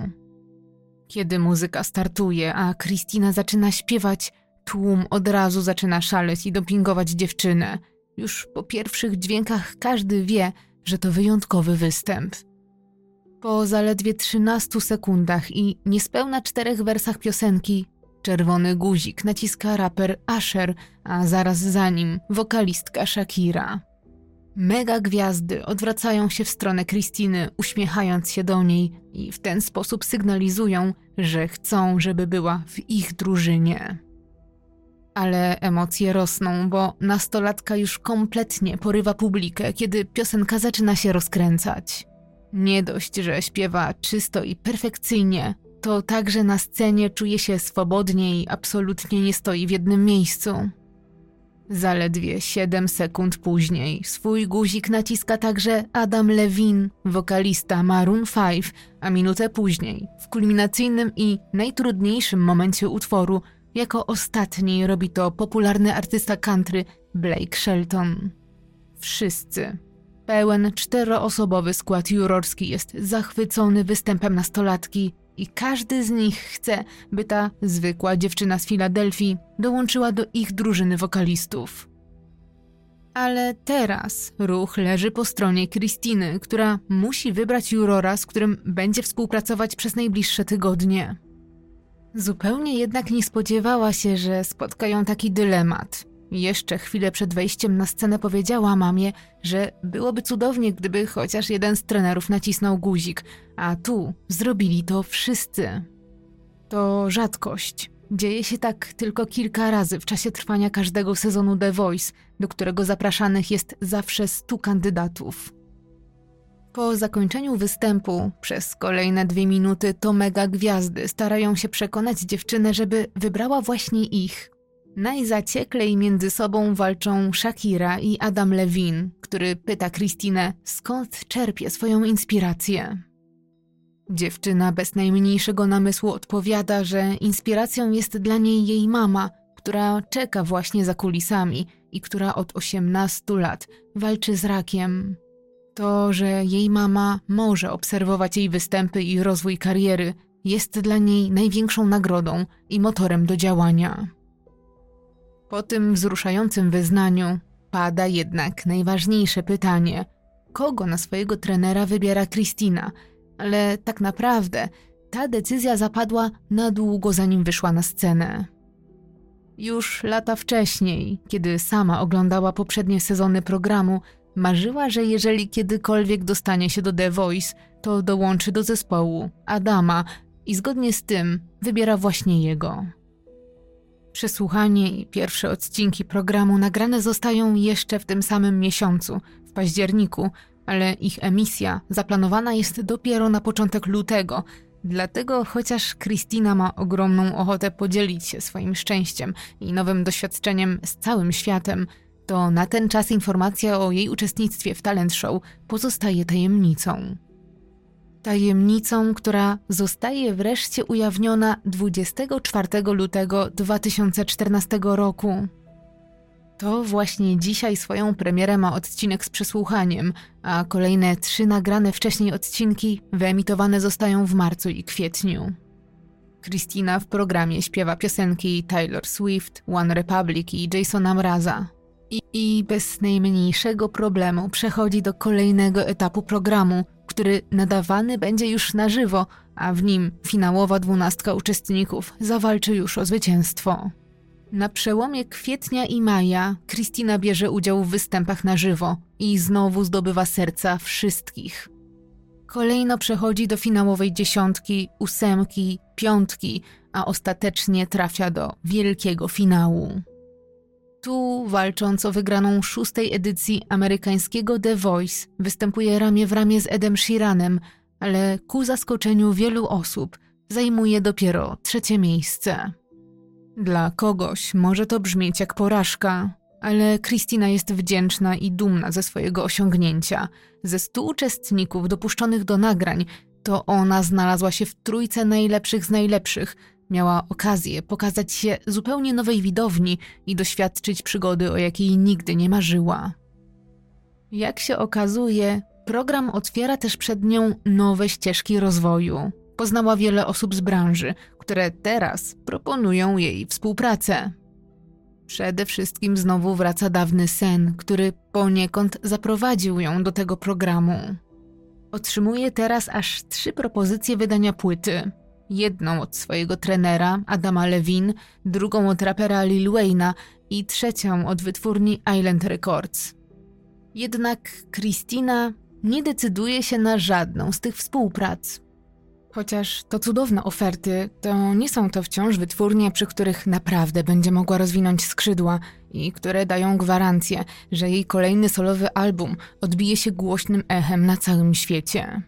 Kiedy muzyka startuje, a Kristina zaczyna śpiewać, tłum od razu zaczyna szaleć i dopingować dziewczynę. Już po pierwszych dźwiękach każdy wie, że to wyjątkowy występ. Po zaledwie 13 sekundach i niespełna czterech wersach piosenki czerwony guzik naciska raper Asher, a zaraz za nim wokalistka Shakira. Mega gwiazdy odwracają się w stronę Kristiny, uśmiechając się do niej i w ten sposób sygnalizują, że chcą, żeby była w ich drużynie. Ale emocje rosną, bo nastolatka już kompletnie porywa publikę, kiedy piosenka zaczyna się rozkręcać. Nie dość, że śpiewa czysto i perfekcyjnie, to także na scenie czuje się swobodnie i absolutnie nie stoi w jednym miejscu. Zaledwie 7 sekund później swój guzik naciska także Adam Levine, wokalista Maroon 5, a minutę później, w kulminacyjnym i najtrudniejszym momencie utworu, jako ostatni robi to popularny artysta country Blake Shelton. Wszyscy Pełen czteroosobowy skład jurorski jest zachwycony występem nastolatki i każdy z nich chce, by ta zwykła dziewczyna z Filadelfii dołączyła do ich drużyny wokalistów. Ale teraz ruch leży po stronie Kristiny, która musi wybrać jurora, z którym będzie współpracować przez najbliższe tygodnie. Zupełnie jednak nie spodziewała się, że spotkają taki dylemat. Jeszcze chwilę przed wejściem na scenę powiedziała mamie, że byłoby cudownie, gdyby chociaż jeden z trenerów nacisnął guzik, a tu zrobili to wszyscy. To rzadkość. Dzieje się tak tylko kilka razy w czasie trwania każdego sezonu The Voice, do którego zapraszanych jest zawsze stu kandydatów. Po zakończeniu występu przez kolejne dwie minuty to mega gwiazdy starają się przekonać dziewczynę, żeby wybrała właśnie ich, Najzacieklej między sobą walczą Shakira i Adam Levine, który pyta Kristinę, skąd czerpie swoją inspirację. Dziewczyna bez najmniejszego namysłu odpowiada, że inspiracją jest dla niej jej mama, która czeka właśnie za kulisami i która od 18 lat walczy z rakiem. To, że jej mama może obserwować jej występy i rozwój kariery, jest dla niej największą nagrodą i motorem do działania. Po tym wzruszającym wyznaniu pada jednak najważniejsze pytanie: kogo na swojego trenera wybiera Kristina? Ale tak naprawdę ta decyzja zapadła na długo zanim wyszła na scenę. Już lata wcześniej, kiedy sama oglądała poprzednie sezony programu, marzyła, że jeżeli kiedykolwiek dostanie się do The Voice, to dołączy do zespołu Adama i zgodnie z tym wybiera właśnie jego. Przesłuchanie i pierwsze odcinki programu nagrane zostają jeszcze w tym samym miesiącu, w październiku, ale ich emisja zaplanowana jest dopiero na początek lutego, Dlatego, chociaż Christina ma ogromną ochotę podzielić się swoim szczęściem i nowym doświadczeniem z całym światem, to na ten czas informacja o jej uczestnictwie w talent show pozostaje tajemnicą. Tajemnicą, która zostaje wreszcie ujawniona 24 lutego 2014 roku. To właśnie dzisiaj swoją premierę ma odcinek z przesłuchaniem, a kolejne trzy nagrane wcześniej odcinki wyemitowane zostają w marcu i kwietniu. Christina w programie śpiewa piosenki Taylor Swift, One Republic i Jasona Mraza. I, I bez najmniejszego problemu przechodzi do kolejnego etapu programu, który nadawany będzie już na żywo, a w nim finałowa dwunastka uczestników zawalczy już o zwycięstwo. Na przełomie kwietnia i maja Kristina bierze udział w występach na żywo i znowu zdobywa serca wszystkich. Kolejno przechodzi do finałowej dziesiątki, ósemki, piątki, a ostatecznie trafia do wielkiego finału. Tu, walcząc o wygraną szóstej edycji amerykańskiego The Voice, występuje ramię w ramię z Edem Sheeranem, ale ku zaskoczeniu wielu osób zajmuje dopiero trzecie miejsce. Dla kogoś może to brzmieć jak porażka, ale Kristina jest wdzięczna i dumna ze swojego osiągnięcia. Ze stu uczestników dopuszczonych do nagrań, to ona znalazła się w trójce najlepszych z najlepszych. Miała okazję pokazać się zupełnie nowej widowni i doświadczyć przygody, o jakiej nigdy nie marzyła. Jak się okazuje, program otwiera też przed nią nowe ścieżki rozwoju. Poznała wiele osób z branży, które teraz proponują jej współpracę. Przede wszystkim znowu wraca dawny sen, który poniekąd zaprowadził ją do tego programu. Otrzymuje teraz aż trzy propozycje wydania płyty. Jedną od swojego trenera Adama Levin, drugą od rapera Lil Wayne'a i trzecią od wytwórni Island Records. Jednak Christina nie decyduje się na żadną z tych współprac. Chociaż to cudowne oferty, to nie są to wciąż wytwórnie, przy których naprawdę będzie mogła rozwinąć skrzydła i które dają gwarancję, że jej kolejny solowy album odbije się głośnym echem na całym świecie.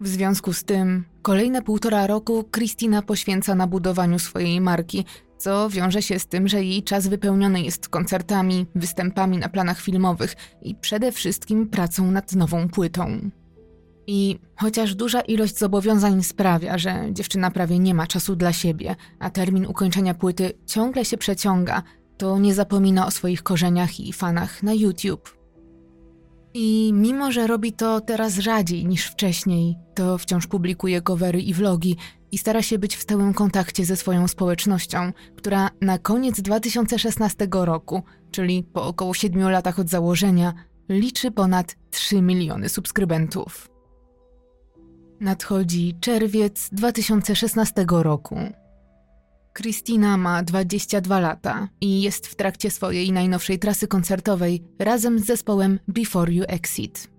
W związku z tym, kolejne półtora roku Christina poświęca na budowaniu swojej marki, co wiąże się z tym, że jej czas wypełniony jest koncertami, występami na planach filmowych i przede wszystkim pracą nad nową płytą. I chociaż duża ilość zobowiązań sprawia, że dziewczyna prawie nie ma czasu dla siebie, a termin ukończenia płyty ciągle się przeciąga, to nie zapomina o swoich korzeniach i fanach na YouTube. I mimo, że robi to teraz rzadziej niż wcześniej, to wciąż publikuje covery i vlogi i stara się być w stałym kontakcie ze swoją społecznością, która na koniec 2016 roku, czyli po około 7 latach od założenia, liczy ponad 3 miliony subskrybentów. Nadchodzi czerwiec 2016 roku. Christina ma 22 lata i jest w trakcie swojej najnowszej trasy koncertowej razem z zespołem Before You Exit.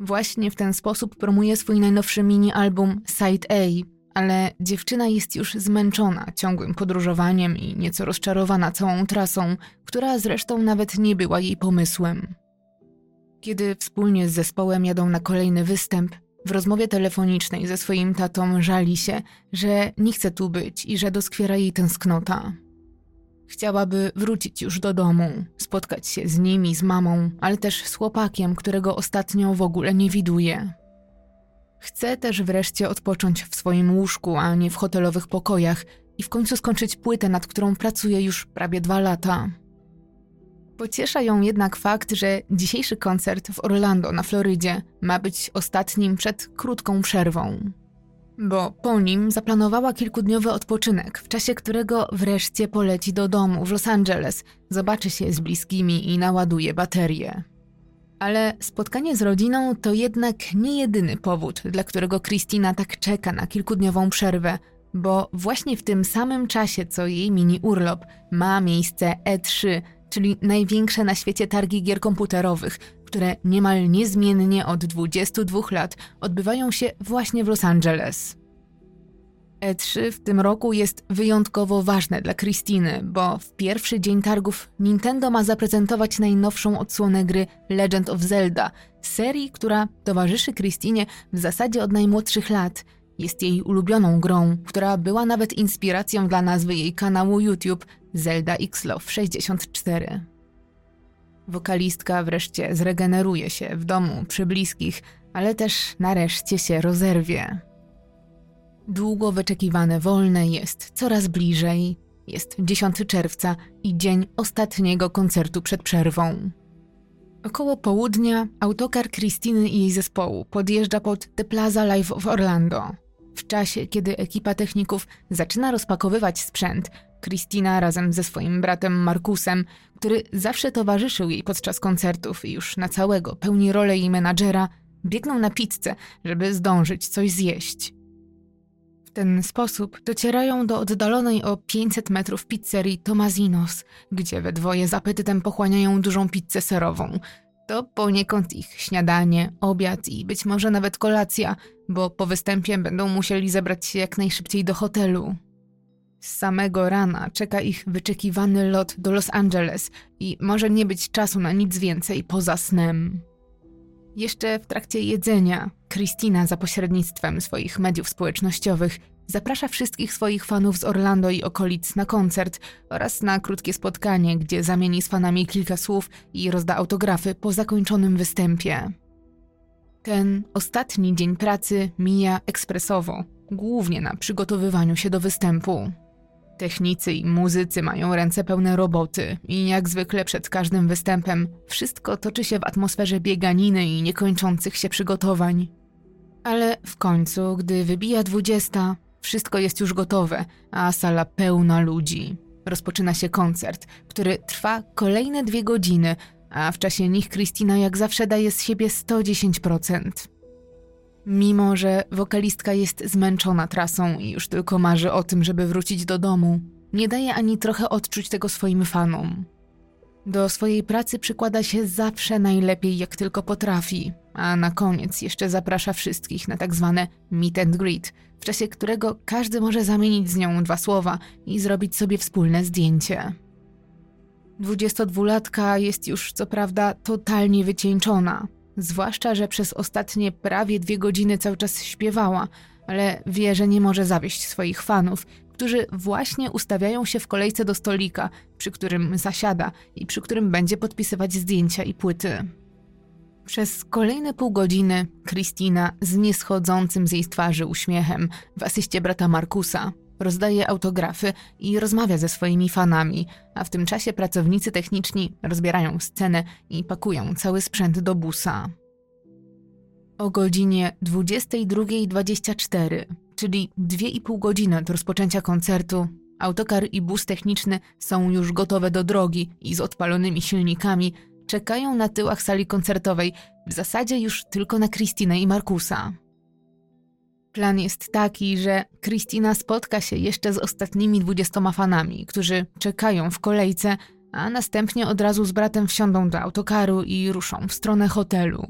Właśnie w ten sposób promuje swój najnowszy mini-album Side A, ale dziewczyna jest już zmęczona ciągłym podróżowaniem i nieco rozczarowana całą trasą, która zresztą nawet nie była jej pomysłem. Kiedy wspólnie z zespołem jadą na kolejny występ, w rozmowie telefonicznej ze swoim tatą żali się, że nie chce tu być i że doskwiera jej tęsknota. Chciałaby wrócić już do domu, spotkać się z nimi, z mamą, ale też z chłopakiem, którego ostatnio w ogóle nie widuje. Chce też wreszcie odpocząć w swoim łóżku, a nie w hotelowych pokojach i w końcu skończyć płytę, nad którą pracuje już prawie dwa lata. Pociesza ją jednak fakt, że dzisiejszy koncert w Orlando na Florydzie ma być ostatnim przed krótką przerwą. Bo po nim zaplanowała kilkudniowy odpoczynek, w czasie którego wreszcie poleci do domu w Los Angeles, zobaczy się z bliskimi i naładuje baterię. Ale spotkanie z rodziną to jednak nie jedyny powód, dla którego Christina tak czeka na kilkudniową przerwę, bo właśnie w tym samym czasie co jej mini urlop ma miejsce E3, czyli największe na świecie targi gier komputerowych, które niemal niezmiennie od 22 lat odbywają się właśnie w Los Angeles. E3 w tym roku jest wyjątkowo ważne dla Christiny, bo w pierwszy dzień targów Nintendo ma zaprezentować najnowszą odsłonę gry Legend of Zelda, serii, która towarzyszy Christinie w zasadzie od najmłodszych lat jest jej ulubioną grą, która była nawet inspiracją dla nazwy jej kanału YouTube Zelda X Love 64. Wokalistka wreszcie zregeneruje się w domu przy bliskich, ale też nareszcie się rozerwie. Długo wyczekiwane wolne jest coraz bliżej. Jest 10 czerwca i dzień ostatniego koncertu przed przerwą. Około południa autokar Krystyny i jej zespołu podjeżdża pod The Plaza Live w Orlando. W czasie, kiedy ekipa techników zaczyna rozpakowywać sprzęt, Krystyna razem ze swoim bratem Markusem, który zawsze towarzyszył jej podczas koncertów i już na całego pełni rolę jej menadżera, biegną na pizzę, żeby zdążyć coś zjeść. W ten sposób docierają do oddalonej o 500 metrów pizzerii Tomazinos, gdzie we dwoje z apetytem pochłaniają dużą pizzę serową. To poniekąd ich śniadanie, obiad i być może nawet kolacja, bo po występie będą musieli zebrać się jak najszybciej do hotelu. Z samego rana czeka ich wyczekiwany lot do Los Angeles i może nie być czasu na nic więcej poza snem. Jeszcze w trakcie jedzenia, Christina za pośrednictwem swoich mediów społecznościowych zaprasza wszystkich swoich fanów z Orlando i okolic na koncert oraz na krótkie spotkanie, gdzie zamieni z fanami kilka słów i rozda autografy po zakończonym występie. Ten ostatni dzień pracy mija ekspresowo, głównie na przygotowywaniu się do występu. Technicy i muzycy mają ręce pełne roboty i jak zwykle przed każdym występem wszystko toczy się w atmosferze bieganiny i niekończących się przygotowań. Ale w końcu, gdy wybija dwudziesta, wszystko jest już gotowe, a sala pełna ludzi. Rozpoczyna się koncert, który trwa kolejne dwie godziny, a w czasie nich Kristina jak zawsze daje z siebie 110%. Mimo, że wokalistka jest zmęczona trasą i już tylko marzy o tym, żeby wrócić do domu, nie daje ani trochę odczuć tego swoim fanom. Do swojej pracy przykłada się zawsze najlepiej, jak tylko potrafi, a na koniec jeszcze zaprasza wszystkich na tak zwane meet and greet, w czasie którego każdy może zamienić z nią dwa słowa i zrobić sobie wspólne zdjęcie. 22-latka jest już co prawda totalnie wycieńczona, Zwłaszcza, że przez ostatnie prawie dwie godziny cały czas śpiewała, ale wie, że nie może zawieść swoich fanów, którzy właśnie ustawiają się w kolejce do stolika, przy którym zasiada i przy którym będzie podpisywać zdjęcia i płyty. Przez kolejne pół godziny Kristina z nieschodzącym z jej twarzy uśmiechem w asyście brata Markusa rozdaje autografy i rozmawia ze swoimi fanami, a w tym czasie pracownicy techniczni rozbierają scenę i pakują cały sprzęt do busa. O godzinie 22.24, czyli 2,5 godziny od rozpoczęcia koncertu, autokar i bus techniczny są już gotowe do drogi i z odpalonymi silnikami czekają na tyłach sali koncertowej, w zasadzie już tylko na Kristinę i Markusa. Plan jest taki, że Kristina spotka się jeszcze z ostatnimi dwudziestoma fanami, którzy czekają w kolejce, a następnie od razu z bratem wsiądą do autokaru i ruszą w stronę hotelu.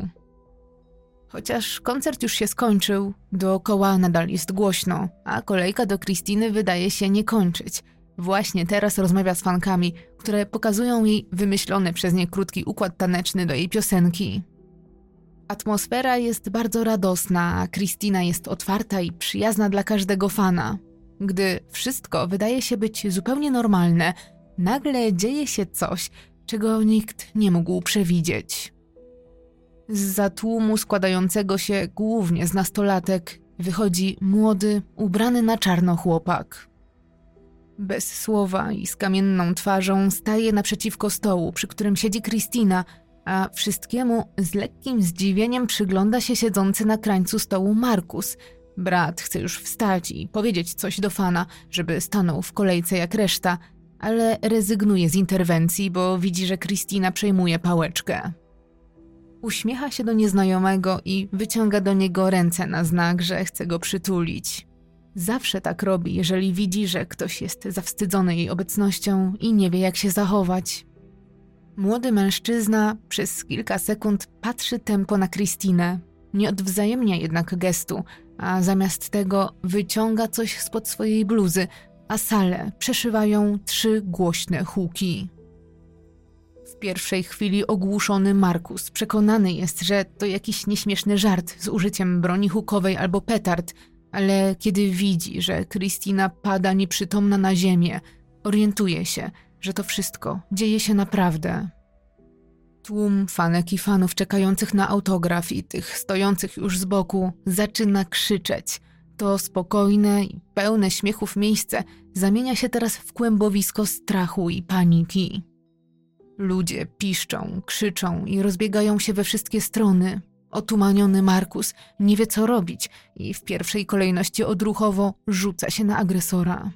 Chociaż koncert już się skończył, dookoła nadal jest głośno, a kolejka do Kristiny wydaje się nie kończyć. Właśnie teraz rozmawia z fankami, które pokazują jej wymyślony przez nie krótki układ taneczny do jej piosenki. Atmosfera jest bardzo radosna, a Kristina jest otwarta i przyjazna dla każdego fana. Gdy wszystko wydaje się być zupełnie normalne, nagle dzieje się coś, czego nikt nie mógł przewidzieć. Z tłumu składającego się głównie z nastolatek wychodzi młody, ubrany na czarno chłopak. Bez słowa i z kamienną twarzą staje naprzeciwko stołu, przy którym siedzi Kristina a wszystkiemu z lekkim zdziwieniem przygląda się siedzący na krańcu stołu Markus. Brat chce już wstać i powiedzieć coś do fana, żeby stanął w kolejce jak reszta, ale rezygnuje z interwencji, bo widzi, że Kristina przejmuje pałeczkę. Uśmiecha się do nieznajomego i wyciąga do niego ręce na znak, że chce go przytulić. Zawsze tak robi, jeżeli widzi, że ktoś jest zawstydzony jej obecnością i nie wie, jak się zachować. Młody mężczyzna przez kilka sekund patrzy tempo na Kristinę. Nie odwzajemnia jednak gestu, a zamiast tego wyciąga coś spod swojej bluzy, a salę przeszywają trzy głośne huki. W pierwszej chwili ogłuszony Markus przekonany jest, że to jakiś nieśmieszny żart z użyciem broni hukowej albo petard, ale kiedy widzi, że Kristina pada nieprzytomna na ziemię, orientuje się, że to wszystko dzieje się naprawdę. Tłum fanek i fanów czekających na autograf i tych stojących już z boku zaczyna krzyczeć. To spokojne i pełne śmiechów miejsce zamienia się teraz w kłębowisko strachu i paniki. Ludzie piszczą, krzyczą i rozbiegają się we wszystkie strony. Otumaniony Markus nie wie co robić i w pierwszej kolejności odruchowo rzuca się na agresora.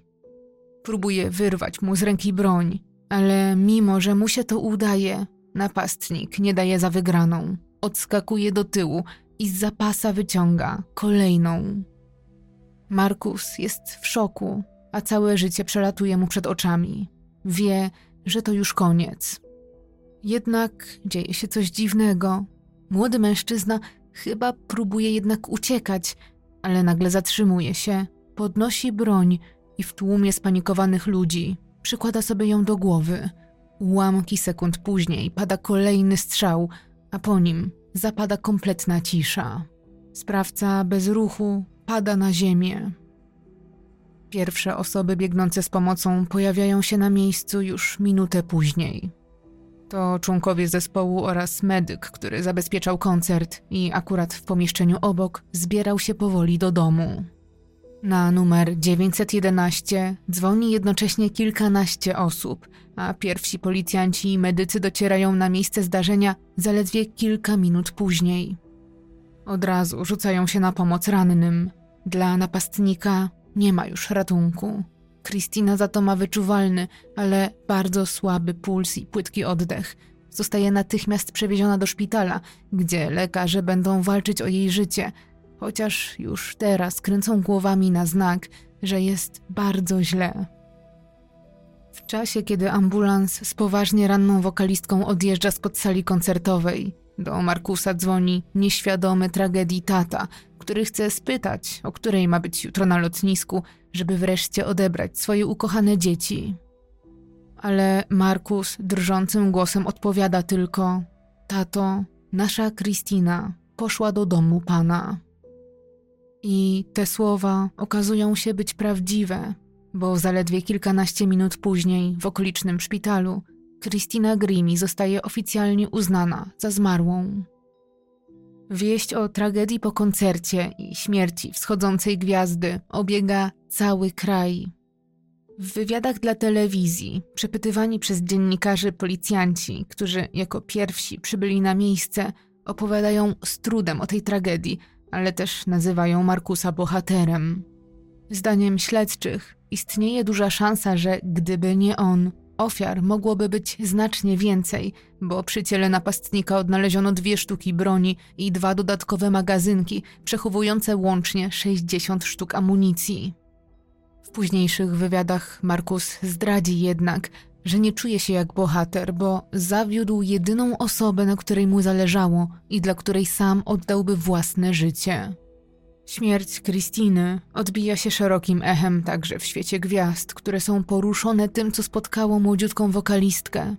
Próbuje wyrwać mu z ręki broń, ale mimo, że mu się to udaje, napastnik nie daje za wygraną. Odskakuje do tyłu i z zapasa wyciąga kolejną. Markus jest w szoku, a całe życie przelatuje mu przed oczami. Wie, że to już koniec. Jednak dzieje się coś dziwnego. Młody mężczyzna chyba próbuje jednak uciekać, ale nagle zatrzymuje się, podnosi broń i w tłumie spanikowanych ludzi przykłada sobie ją do głowy. Ułamki sekund później pada kolejny strzał, a po nim zapada kompletna cisza. Sprawca bez ruchu pada na ziemię. Pierwsze osoby biegnące z pomocą pojawiają się na miejscu już minutę później. To członkowie zespołu oraz medyk, który zabezpieczał koncert i akurat w pomieszczeniu obok zbierał się powoli do domu. Na numer 911 dzwoni jednocześnie kilkanaście osób, a pierwsi policjanci i medycy docierają na miejsce zdarzenia zaledwie kilka minut później. Od razu rzucają się na pomoc rannym. Dla napastnika nie ma już ratunku. Kristina za to ma wyczuwalny, ale bardzo słaby puls i płytki oddech. Zostaje natychmiast przewieziona do szpitala, gdzie lekarze będą walczyć o jej życie, chociaż już teraz kręcą głowami na znak, że jest bardzo źle. W czasie, kiedy ambulans z poważnie ranną wokalistką odjeżdża spod sali koncertowej, do Markusa dzwoni nieświadomy tragedii tata, który chce spytać, o której ma być jutro na lotnisku, żeby wreszcie odebrać swoje ukochane dzieci. Ale Markus drżącym głosem odpowiada tylko: Tato, nasza Kristina poszła do domu pana. I te słowa okazują się być prawdziwe, bo zaledwie kilkanaście minut później w okolicznym szpitalu Kristina Grimi zostaje oficjalnie uznana za zmarłą. Wieść o tragedii po koncercie i śmierci wschodzącej gwiazdy obiega cały kraj. W wywiadach dla telewizji, przepytywani przez dziennikarzy policjanci, którzy jako pierwsi przybyli na miejsce, opowiadają z trudem o tej tragedii, ale też nazywają Markusa bohaterem. Zdaniem śledczych istnieje duża szansa, że gdyby nie on, Ofiar mogłoby być znacznie więcej, bo przy ciele napastnika odnaleziono dwie sztuki broni i dwa dodatkowe magazynki, przechowujące łącznie 60 sztuk amunicji. W późniejszych wywiadach Markus zdradzi jednak, że nie czuje się jak bohater, bo zawiódł jedyną osobę, na której mu zależało i dla której sam oddałby własne życie. Śmierć Kristiny odbija się szerokim echem także w świecie gwiazd, które są poruszone tym, co spotkało młodziutką wokalistkę.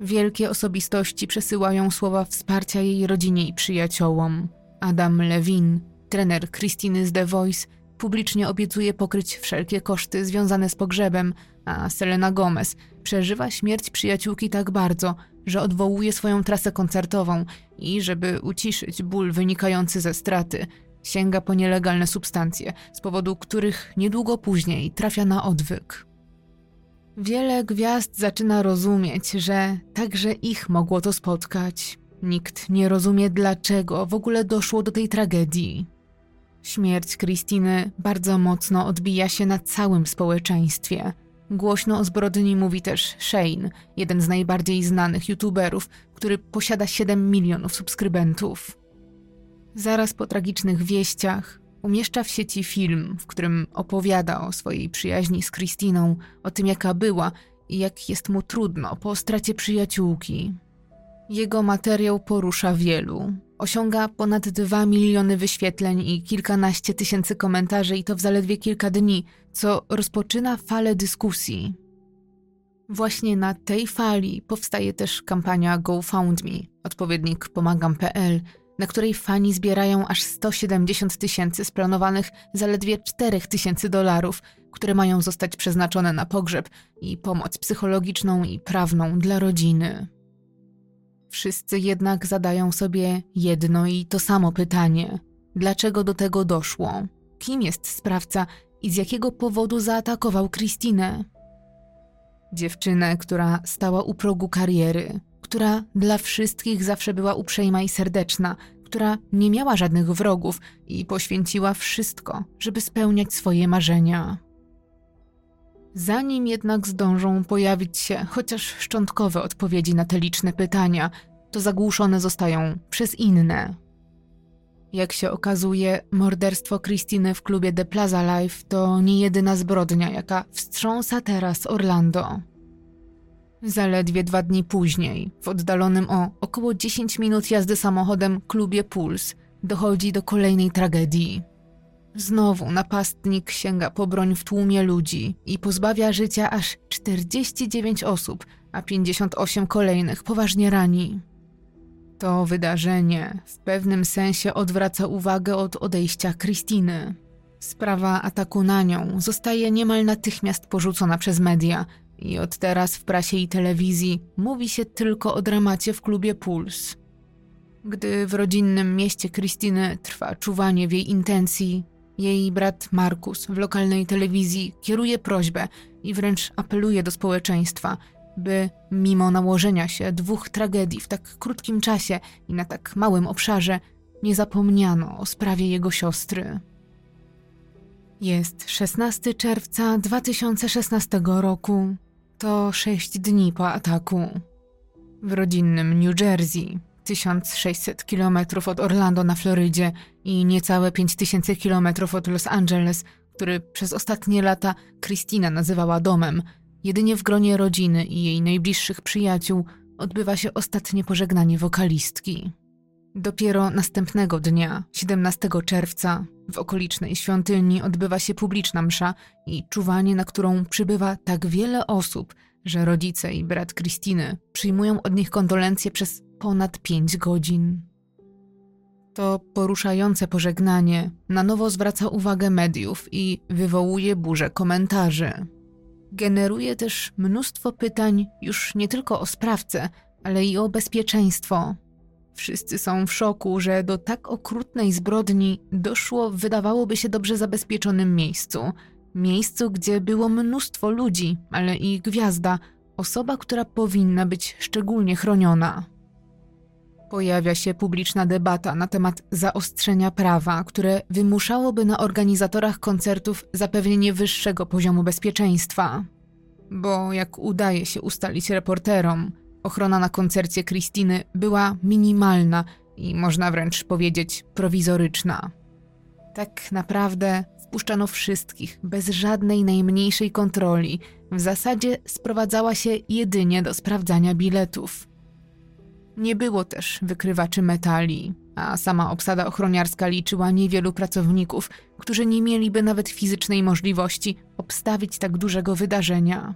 Wielkie osobistości przesyłają słowa wsparcia jej rodzinie i przyjaciołom. Adam Levin, trener Kristiny z The Voice, publicznie obiecuje pokryć wszelkie koszty związane z pogrzebem, a Selena Gomez przeżywa śmierć przyjaciółki tak bardzo, że odwołuje swoją trasę koncertową i, żeby uciszyć ból wynikający ze straty, Sięga po nielegalne substancje, z powodu których niedługo później trafia na odwyk. Wiele gwiazd zaczyna rozumieć, że także ich mogło to spotkać. Nikt nie rozumie, dlaczego w ogóle doszło do tej tragedii. Śmierć Kristiny bardzo mocno odbija się na całym społeczeństwie. Głośno o zbrodni mówi też Shane, jeden z najbardziej znanych youtuberów, który posiada 7 milionów subskrybentów. Zaraz po tragicznych wieściach umieszcza w sieci film, w którym opowiada o swojej przyjaźni z Kristiną, o tym jaka była i jak jest mu trudno po stracie przyjaciółki. Jego materiał porusza wielu. Osiąga ponad 2 miliony wyświetleń i kilkanaście tysięcy komentarzy, i to w zaledwie kilka dni, co rozpoczyna falę dyskusji. Właśnie na tej fali powstaje też kampania GoFundMe, odpowiednik pomagam.pl, na której fani zbierają aż 170 tysięcy z planowanych zaledwie 4 tysięcy dolarów, które mają zostać przeznaczone na pogrzeb i pomoc psychologiczną i prawną dla rodziny. Wszyscy jednak zadają sobie jedno i to samo pytanie: dlaczego do tego doszło? Kim jest sprawca i z jakiego powodu zaatakował Kristinę? Dziewczynę, która stała u progu kariery, która dla wszystkich zawsze była uprzejma i serdeczna, która nie miała żadnych wrogów i poświęciła wszystko, żeby spełniać swoje marzenia. Zanim jednak zdążą pojawić się chociaż szczątkowe odpowiedzi na te liczne pytania, to zagłuszone zostają przez inne. Jak się okazuje, morderstwo Christiny w klubie The Plaza Life to nie jedyna zbrodnia, jaka wstrząsa teraz Orlando. Zaledwie dwa dni później, w oddalonym o około 10 minut jazdy samochodem klubie Puls, dochodzi do kolejnej tragedii. Znowu napastnik sięga po broń w tłumie ludzi i pozbawia życia aż 49 osób, a 58 kolejnych poważnie rani. To wydarzenie w pewnym sensie odwraca uwagę od odejścia Kristiny. Sprawa ataku na nią zostaje niemal natychmiast porzucona przez media i od teraz w prasie i telewizji mówi się tylko o dramacie w klubie Puls. Gdy w rodzinnym mieście Kristiny trwa czuwanie w jej intencji, jej brat Markus w lokalnej telewizji kieruje prośbę i wręcz apeluje do społeczeństwa, by mimo nałożenia się dwóch tragedii w tak krótkim czasie i na tak małym obszarze, nie zapomniano o sprawie jego siostry. Jest 16 czerwca 2016 roku. To sześć dni po ataku. W rodzinnym New Jersey, 1600 km od Orlando na Florydzie i niecałe 5000 km od Los Angeles, który przez ostatnie lata Christina nazywała domem, jedynie w gronie rodziny i jej najbliższych przyjaciół odbywa się ostatnie pożegnanie wokalistki. Dopiero następnego dnia, 17 czerwca, w okolicznej świątyni odbywa się publiczna msza i czuwanie, na którą przybywa tak wiele osób, że rodzice i brat Kristiny przyjmują od nich kondolencje przez ponad pięć godzin. To poruszające pożegnanie na nowo zwraca uwagę mediów i wywołuje burzę komentarzy. Generuje też mnóstwo pytań już nie tylko o sprawcę, ale i o bezpieczeństwo. Wszyscy są w szoku, że do tak okrutnej zbrodni doszło w wydawałoby się dobrze zabezpieczonym miejscu. Miejscu, gdzie było mnóstwo ludzi, ale i gwiazda, osoba, która powinna być szczególnie chroniona. Pojawia się publiczna debata na temat zaostrzenia prawa, które wymuszałoby na organizatorach koncertów zapewnienie wyższego poziomu bezpieczeństwa. Bo jak udaje się ustalić reporterom, ochrona na koncercie Kristiny była minimalna i można wręcz powiedzieć prowizoryczna. Tak naprawdę wpuszczano wszystkich bez żadnej najmniejszej kontroli. W zasadzie sprowadzała się jedynie do sprawdzania biletów. Nie było też wykrywaczy metali, a sama obsada ochroniarska liczyła niewielu pracowników, którzy nie mieliby nawet fizycznej możliwości obstawić tak dużego wydarzenia.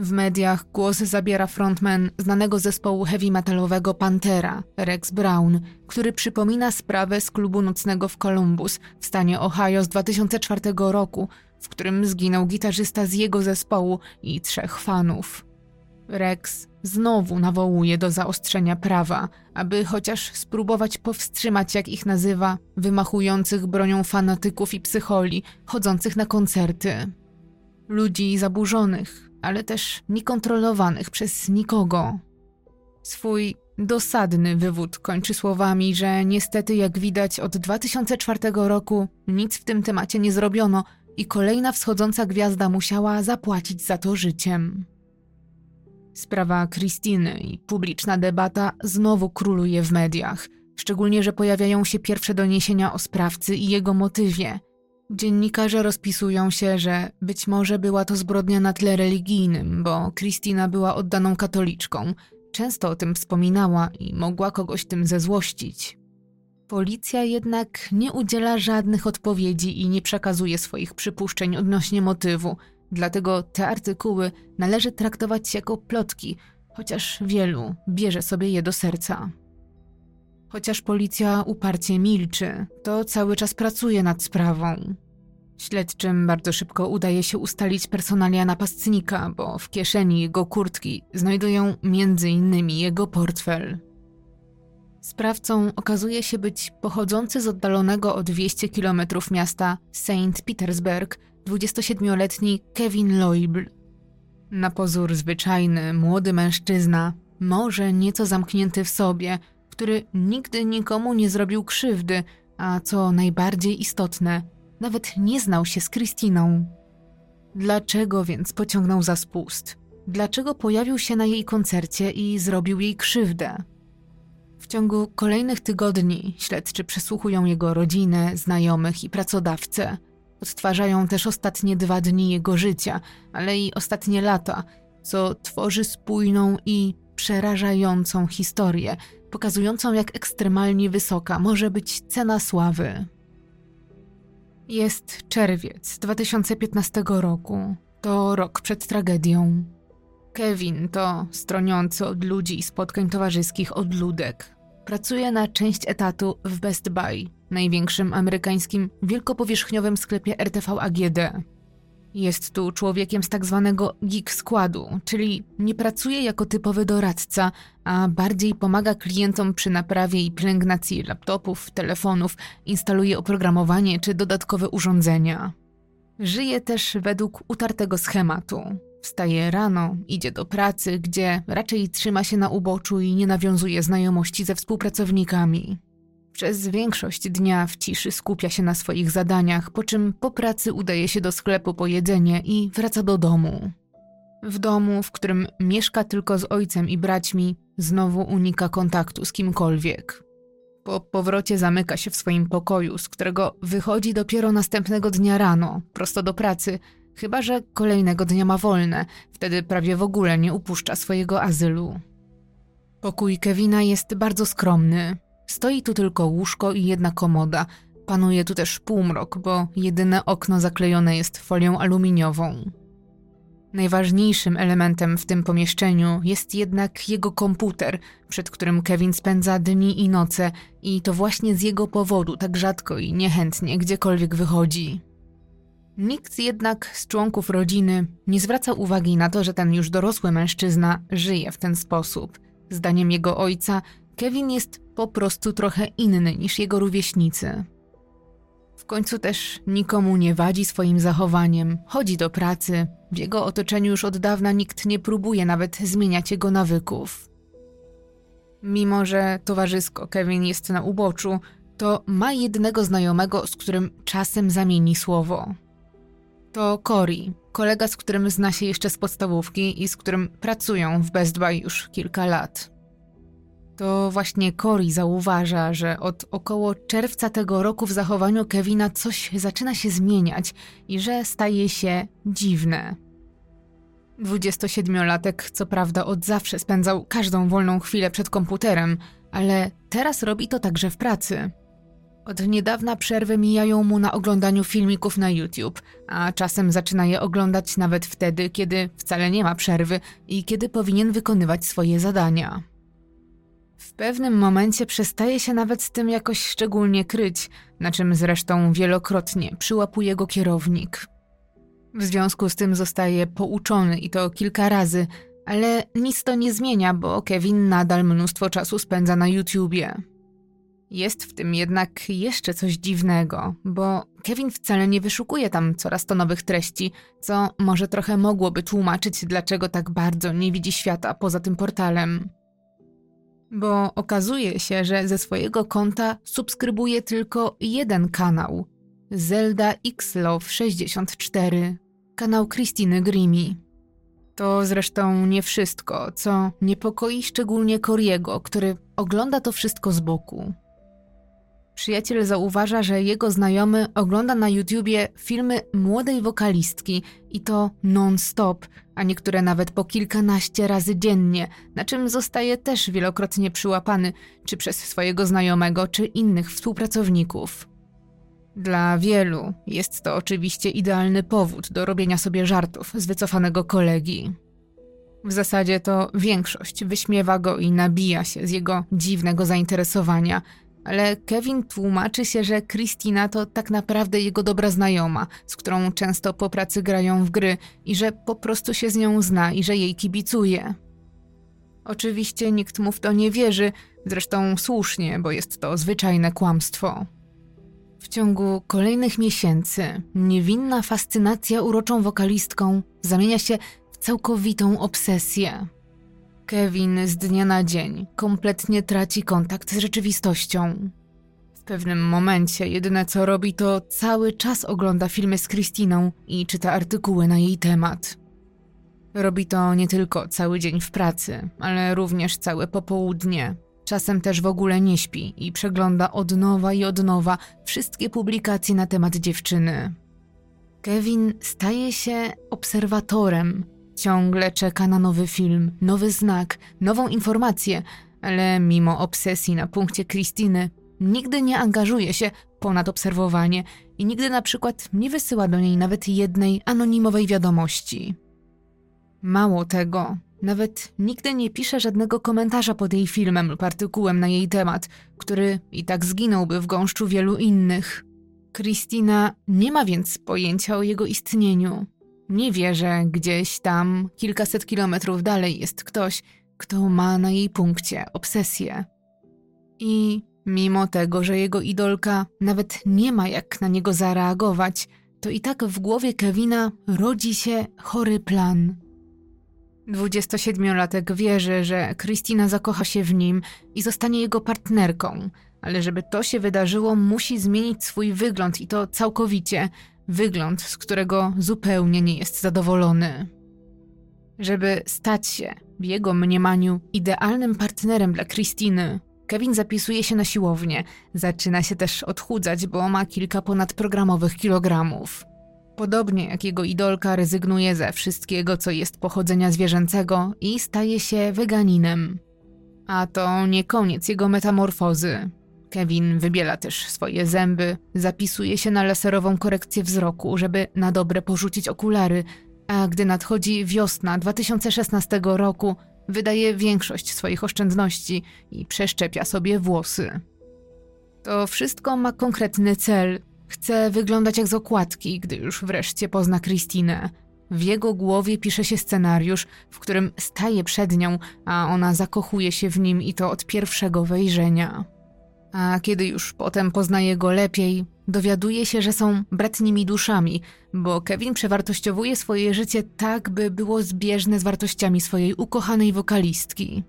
W mediach głos zabiera frontman znanego zespołu heavy metalowego Pantera, Rex Brown, który przypomina sprawę z klubu nocnego w Columbus w stanie Ohio z 2004 roku, w którym zginął gitarzysta z jego zespołu i trzech fanów. Rex znowu nawołuje do zaostrzenia prawa, aby chociaż spróbować powstrzymać, jak ich nazywa, wymachujących bronią fanatyków i psycholi chodzących na koncerty. Ludzi zaburzonych, ale też niekontrolowanych przez nikogo. Swój dosadny wywód kończy słowami, że niestety, jak widać, od 2004 roku nic w tym temacie nie zrobiono i kolejna wschodząca gwiazda musiała zapłacić za to życiem. Sprawa Kristiny i publiczna debata znowu króluje w mediach, szczególnie, że pojawiają się pierwsze doniesienia o sprawcy i jego motywie. Dziennikarze rozpisują się, że być może była to zbrodnia na tle religijnym, bo Kristina była oddaną katoliczką, często o tym wspominała i mogła kogoś tym zezłościć. Policja jednak nie udziela żadnych odpowiedzi i nie przekazuje swoich przypuszczeń odnośnie motywu, Dlatego te artykuły należy traktować jako plotki, chociaż wielu bierze sobie je do serca. Chociaż policja uparcie milczy, to cały czas pracuje nad sprawą. Śledczym bardzo szybko udaje się ustalić personalia napastnika, bo w kieszeni jego kurtki znajdują m.in. jego portfel. Sprawcą okazuje się być pochodzący z oddalonego o 200 km miasta St. Petersburg 27-letni Kevin Loibl. Na pozór zwyczajny, młody mężczyzna, może nieco zamknięty w sobie, który nigdy nikomu nie zrobił krzywdy, a co najbardziej istotne, nawet nie znał się z Krystyną. Dlaczego więc pociągnął za spust? Dlaczego pojawił się na jej koncercie i zrobił jej krzywdę? W ciągu kolejnych tygodni śledczy przesłuchują jego rodzinę, znajomych i pracodawcę. Odtwarzają też ostatnie dwa dni jego życia, ale i ostatnie lata, co tworzy spójną i przerażającą historię, pokazującą jak ekstremalnie wysoka może być cena sławy. Jest czerwiec 2015 roku. To rok przed tragedią. Kevin to stroniący od ludzi i spotkań towarzyskich odludek. Pracuje na część etatu w Best Buy, największym amerykańskim wielkopowierzchniowym sklepie RTV AGD. Jest tu człowiekiem z tak zwanego geek składu, czyli nie pracuje jako typowy doradca, a bardziej pomaga klientom przy naprawie i pielęgnacji laptopów, telefonów, instaluje oprogramowanie czy dodatkowe urządzenia. Żyje też według utartego schematu. Wstaje rano, idzie do pracy, gdzie raczej trzyma się na uboczu i nie nawiązuje znajomości ze współpracownikami. Przez większość dnia w ciszy skupia się na swoich zadaniach, po czym po pracy udaje się do sklepu po jedzenie i wraca do domu. W domu, w którym mieszka tylko z ojcem i braćmi, znowu unika kontaktu z kimkolwiek. Po powrocie zamyka się w swoim pokoju, z którego wychodzi dopiero następnego dnia rano, prosto do pracy, chyba że kolejnego dnia ma wolne, wtedy prawie w ogóle nie upuszcza swojego azylu. Pokój Kevina jest bardzo skromny. Stoi tu tylko łóżko i jedna komoda. Panuje tu też półmrok, bo jedyne okno zaklejone jest folią aluminiową. Najważniejszym elementem w tym pomieszczeniu jest jednak jego komputer, przed którym Kevin spędza dni i noce, i to właśnie z jego powodu tak rzadko i niechętnie gdziekolwiek wychodzi. Nikt jednak z członków rodziny nie zwraca uwagi na to, że ten już dorosły mężczyzna żyje w ten sposób. Zdaniem jego ojca, Kevin jest po prostu trochę inny niż jego rówieśnicy. W końcu też nikomu nie wadzi swoim zachowaniem, chodzi do pracy, w jego otoczeniu już od dawna nikt nie próbuje nawet zmieniać jego nawyków. Mimo, że towarzysko Kevin jest na uboczu, to ma jednego znajomego, z którym czasem zamieni słowo. To Cory, kolega, z którym zna się jeszcze z podstawówki i z którym pracują w Best Buy już kilka lat. To właśnie Cory zauważa, że od około czerwca tego roku w zachowaniu Kevina coś zaczyna się zmieniać i że staje się dziwne. 27-latek co prawda od zawsze spędzał każdą wolną chwilę przed komputerem, ale teraz robi to także w pracy. Od niedawna przerwy mijają mu na oglądaniu filmików na YouTube, a czasem zaczyna je oglądać nawet wtedy, kiedy wcale nie ma przerwy i kiedy powinien wykonywać swoje zadania. W pewnym momencie przestaje się nawet z tym jakoś szczególnie kryć, na czym zresztą wielokrotnie przyłapuje go kierownik. W związku z tym zostaje pouczony i to kilka razy, ale nic to nie zmienia, bo Kevin nadal mnóstwo czasu spędza na YouTubie. Jest w tym jednak jeszcze coś dziwnego, bo Kevin wcale nie wyszukuje tam coraz to nowych treści, co może trochę mogłoby tłumaczyć, dlaczego tak bardzo nie widzi świata poza tym portalem. Bo okazuje się, że ze swojego konta subskrybuje tylko jeden kanał Zelda X Love 64, kanał Christiny Grimi. To zresztą nie wszystko, co niepokoi szczególnie Koriego, który ogląda to wszystko z boku. Przyjaciel zauważa, że jego znajomy ogląda na YouTubie filmy młodej wokalistki i to non-stop, a niektóre nawet po kilkanaście razy dziennie, na czym zostaje też wielokrotnie przyłapany, czy przez swojego znajomego, czy innych współpracowników. Dla wielu jest to oczywiście idealny powód do robienia sobie żartów z wycofanego kolegi. W zasadzie to większość wyśmiewa go i nabija się z jego dziwnego zainteresowania, ale Kevin tłumaczy się, że Christina to tak naprawdę jego dobra znajoma, z którą często po pracy grają w gry i że po prostu się z nią zna i że jej kibicuje. Oczywiście nikt mu w to nie wierzy, zresztą słusznie, bo jest to zwyczajne kłamstwo. W ciągu kolejnych miesięcy niewinna fascynacja uroczą wokalistką zamienia się w całkowitą obsesję. Kevin z dnia na dzień kompletnie traci kontakt z rzeczywistością. W pewnym momencie jedyne co robi to cały czas ogląda filmy z Christiną i czyta artykuły na jej temat. Robi to nie tylko cały dzień w pracy, ale również całe popołudnie. Czasem też w ogóle nie śpi i przegląda od nowa i od nowa wszystkie publikacje na temat dziewczyny. Kevin staje się obserwatorem. Ciągle czeka na nowy film, nowy znak, nową informację, ale mimo obsesji na punkcie Krystyny, nigdy nie angażuje się ponad obserwowanie i nigdy na przykład nie wysyła do niej nawet jednej anonimowej wiadomości. Mało tego, nawet nigdy nie pisze żadnego komentarza pod jej filmem lub artykułem na jej temat, który i tak zginąłby w gąszczu wielu innych. Kristina nie ma więc pojęcia o jego istnieniu. Nie wie, że gdzieś tam, kilkaset kilometrów dalej jest ktoś, kto ma na jej punkcie obsesję. I mimo tego, że jego idolka nawet nie ma jak na niego zareagować, to i tak w głowie Kevina rodzi się chory plan – 27-latek wierzy, że Kristina zakocha się w nim i zostanie jego partnerką, ale żeby to się wydarzyło, musi zmienić swój wygląd i to całkowicie wygląd, z którego zupełnie nie jest zadowolony. Żeby stać się, w jego mniemaniu, idealnym partnerem dla Kristiny, Kevin zapisuje się na siłownię. Zaczyna się też odchudzać, bo ma kilka ponadprogramowych kilogramów. Podobnie jak jego idolka rezygnuje ze wszystkiego, co jest pochodzenia zwierzęcego i staje się weganinem. A to nie koniec jego metamorfozy. Kevin wybiela też swoje zęby, zapisuje się na laserową korekcję wzroku, żeby na dobre porzucić okulary, a gdy nadchodzi wiosna 2016 roku, wydaje większość swoich oszczędności i przeszczepia sobie włosy. To wszystko ma konkretny cel Chce wyglądać jak z okładki, gdy już wreszcie pozna Kristinę. W jego głowie pisze się scenariusz, w którym staje przed nią, a ona zakochuje się w nim i to od pierwszego wejrzenia. A kiedy już potem poznaje go lepiej, dowiaduje się, że są bratnimi duszami, bo Kevin przewartościowuje swoje życie tak, by było zbieżne z wartościami swojej ukochanej wokalistki.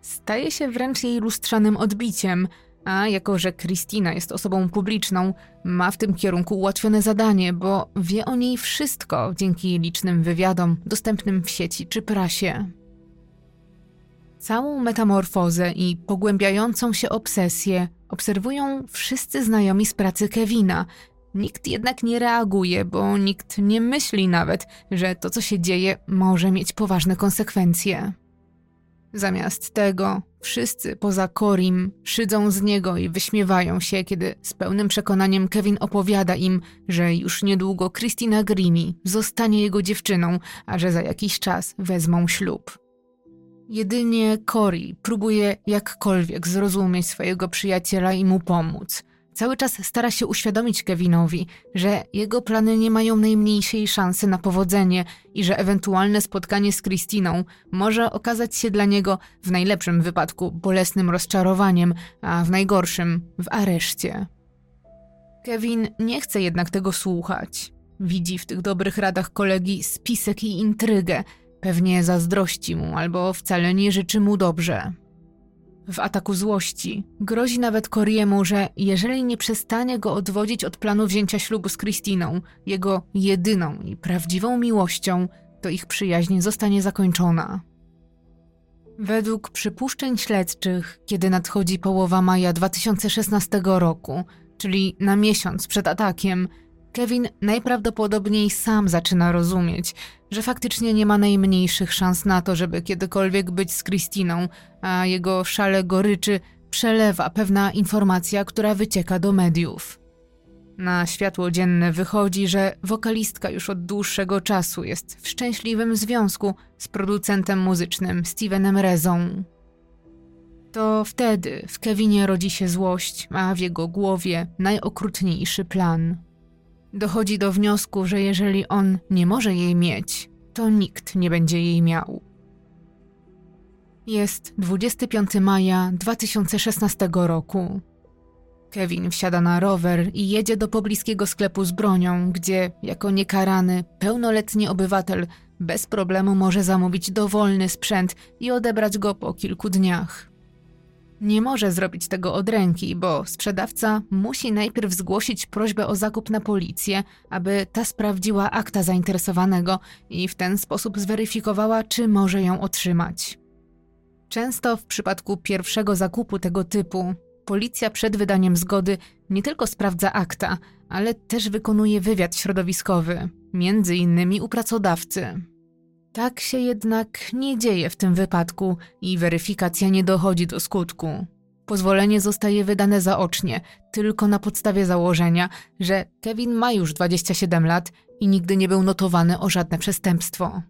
Staje się wręcz jej lustrzanym odbiciem – a jako, że Kristina jest osobą publiczną, ma w tym kierunku ułatwione zadanie, bo wie o niej wszystko dzięki licznym wywiadom dostępnym w sieci czy prasie. Całą metamorfozę i pogłębiającą się obsesję obserwują wszyscy znajomi z pracy Kevina. Nikt jednak nie reaguje, bo nikt nie myśli nawet, że to, co się dzieje, może mieć poważne konsekwencje. Zamiast tego wszyscy poza Korim szydzą z niego i wyśmiewają się, kiedy z pełnym przekonaniem Kevin opowiada im, że już niedługo Christina Grimi zostanie jego dziewczyną, a że za jakiś czas wezmą ślub. Jedynie Cory próbuje jakkolwiek zrozumieć swojego przyjaciela i mu pomóc – Cały czas stara się uświadomić Kevinowi, że jego plany nie mają najmniejszej szansy na powodzenie i że ewentualne spotkanie z Kristiną może okazać się dla niego w najlepszym wypadku bolesnym rozczarowaniem, a w najgorszym w areszcie. Kevin nie chce jednak tego słuchać. Widzi w tych dobrych radach kolegi spisek i intrygę. Pewnie zazdrości mu albo wcale nie życzy mu dobrze w ataku złości. Grozi nawet Koriemu, że jeżeli nie przestanie go odwodzić od planu wzięcia ślubu z Kristiną, jego jedyną i prawdziwą miłością, to ich przyjaźń zostanie zakończona. Według przypuszczeń śledczych, kiedy nadchodzi połowa maja 2016 roku, czyli na miesiąc przed atakiem, Kevin najprawdopodobniej sam zaczyna rozumieć, że faktycznie nie ma najmniejszych szans na to, żeby kiedykolwiek być z Kristiną, a jego szale goryczy przelewa pewna informacja, która wycieka do mediów. Na światło dzienne wychodzi, że wokalistka już od dłuższego czasu jest w szczęśliwym związku z producentem muzycznym Stevenem Rezą. To wtedy w Kevinie rodzi się złość, a w jego głowie najokrutniejszy plan. Dochodzi do wniosku, że jeżeli on nie może jej mieć, to nikt nie będzie jej miał. Jest 25 maja 2016 roku. Kevin wsiada na rower i jedzie do pobliskiego sklepu z bronią, gdzie jako niekarany, pełnoletni obywatel bez problemu może zamówić dowolny sprzęt i odebrać go po kilku dniach. Nie może zrobić tego od ręki, bo sprzedawca musi najpierw zgłosić prośbę o zakup na policję, aby ta sprawdziła akta zainteresowanego i w ten sposób zweryfikowała, czy może ją otrzymać. Często w przypadku pierwszego zakupu tego typu policja przed wydaniem zgody nie tylko sprawdza akta, ale też wykonuje wywiad środowiskowy, między innymi u pracodawcy. Tak się jednak nie dzieje w tym wypadku i weryfikacja nie dochodzi do skutku. Pozwolenie zostaje wydane zaocznie, tylko na podstawie założenia, że Kevin ma już 27 lat i nigdy nie był notowany o żadne przestępstwo.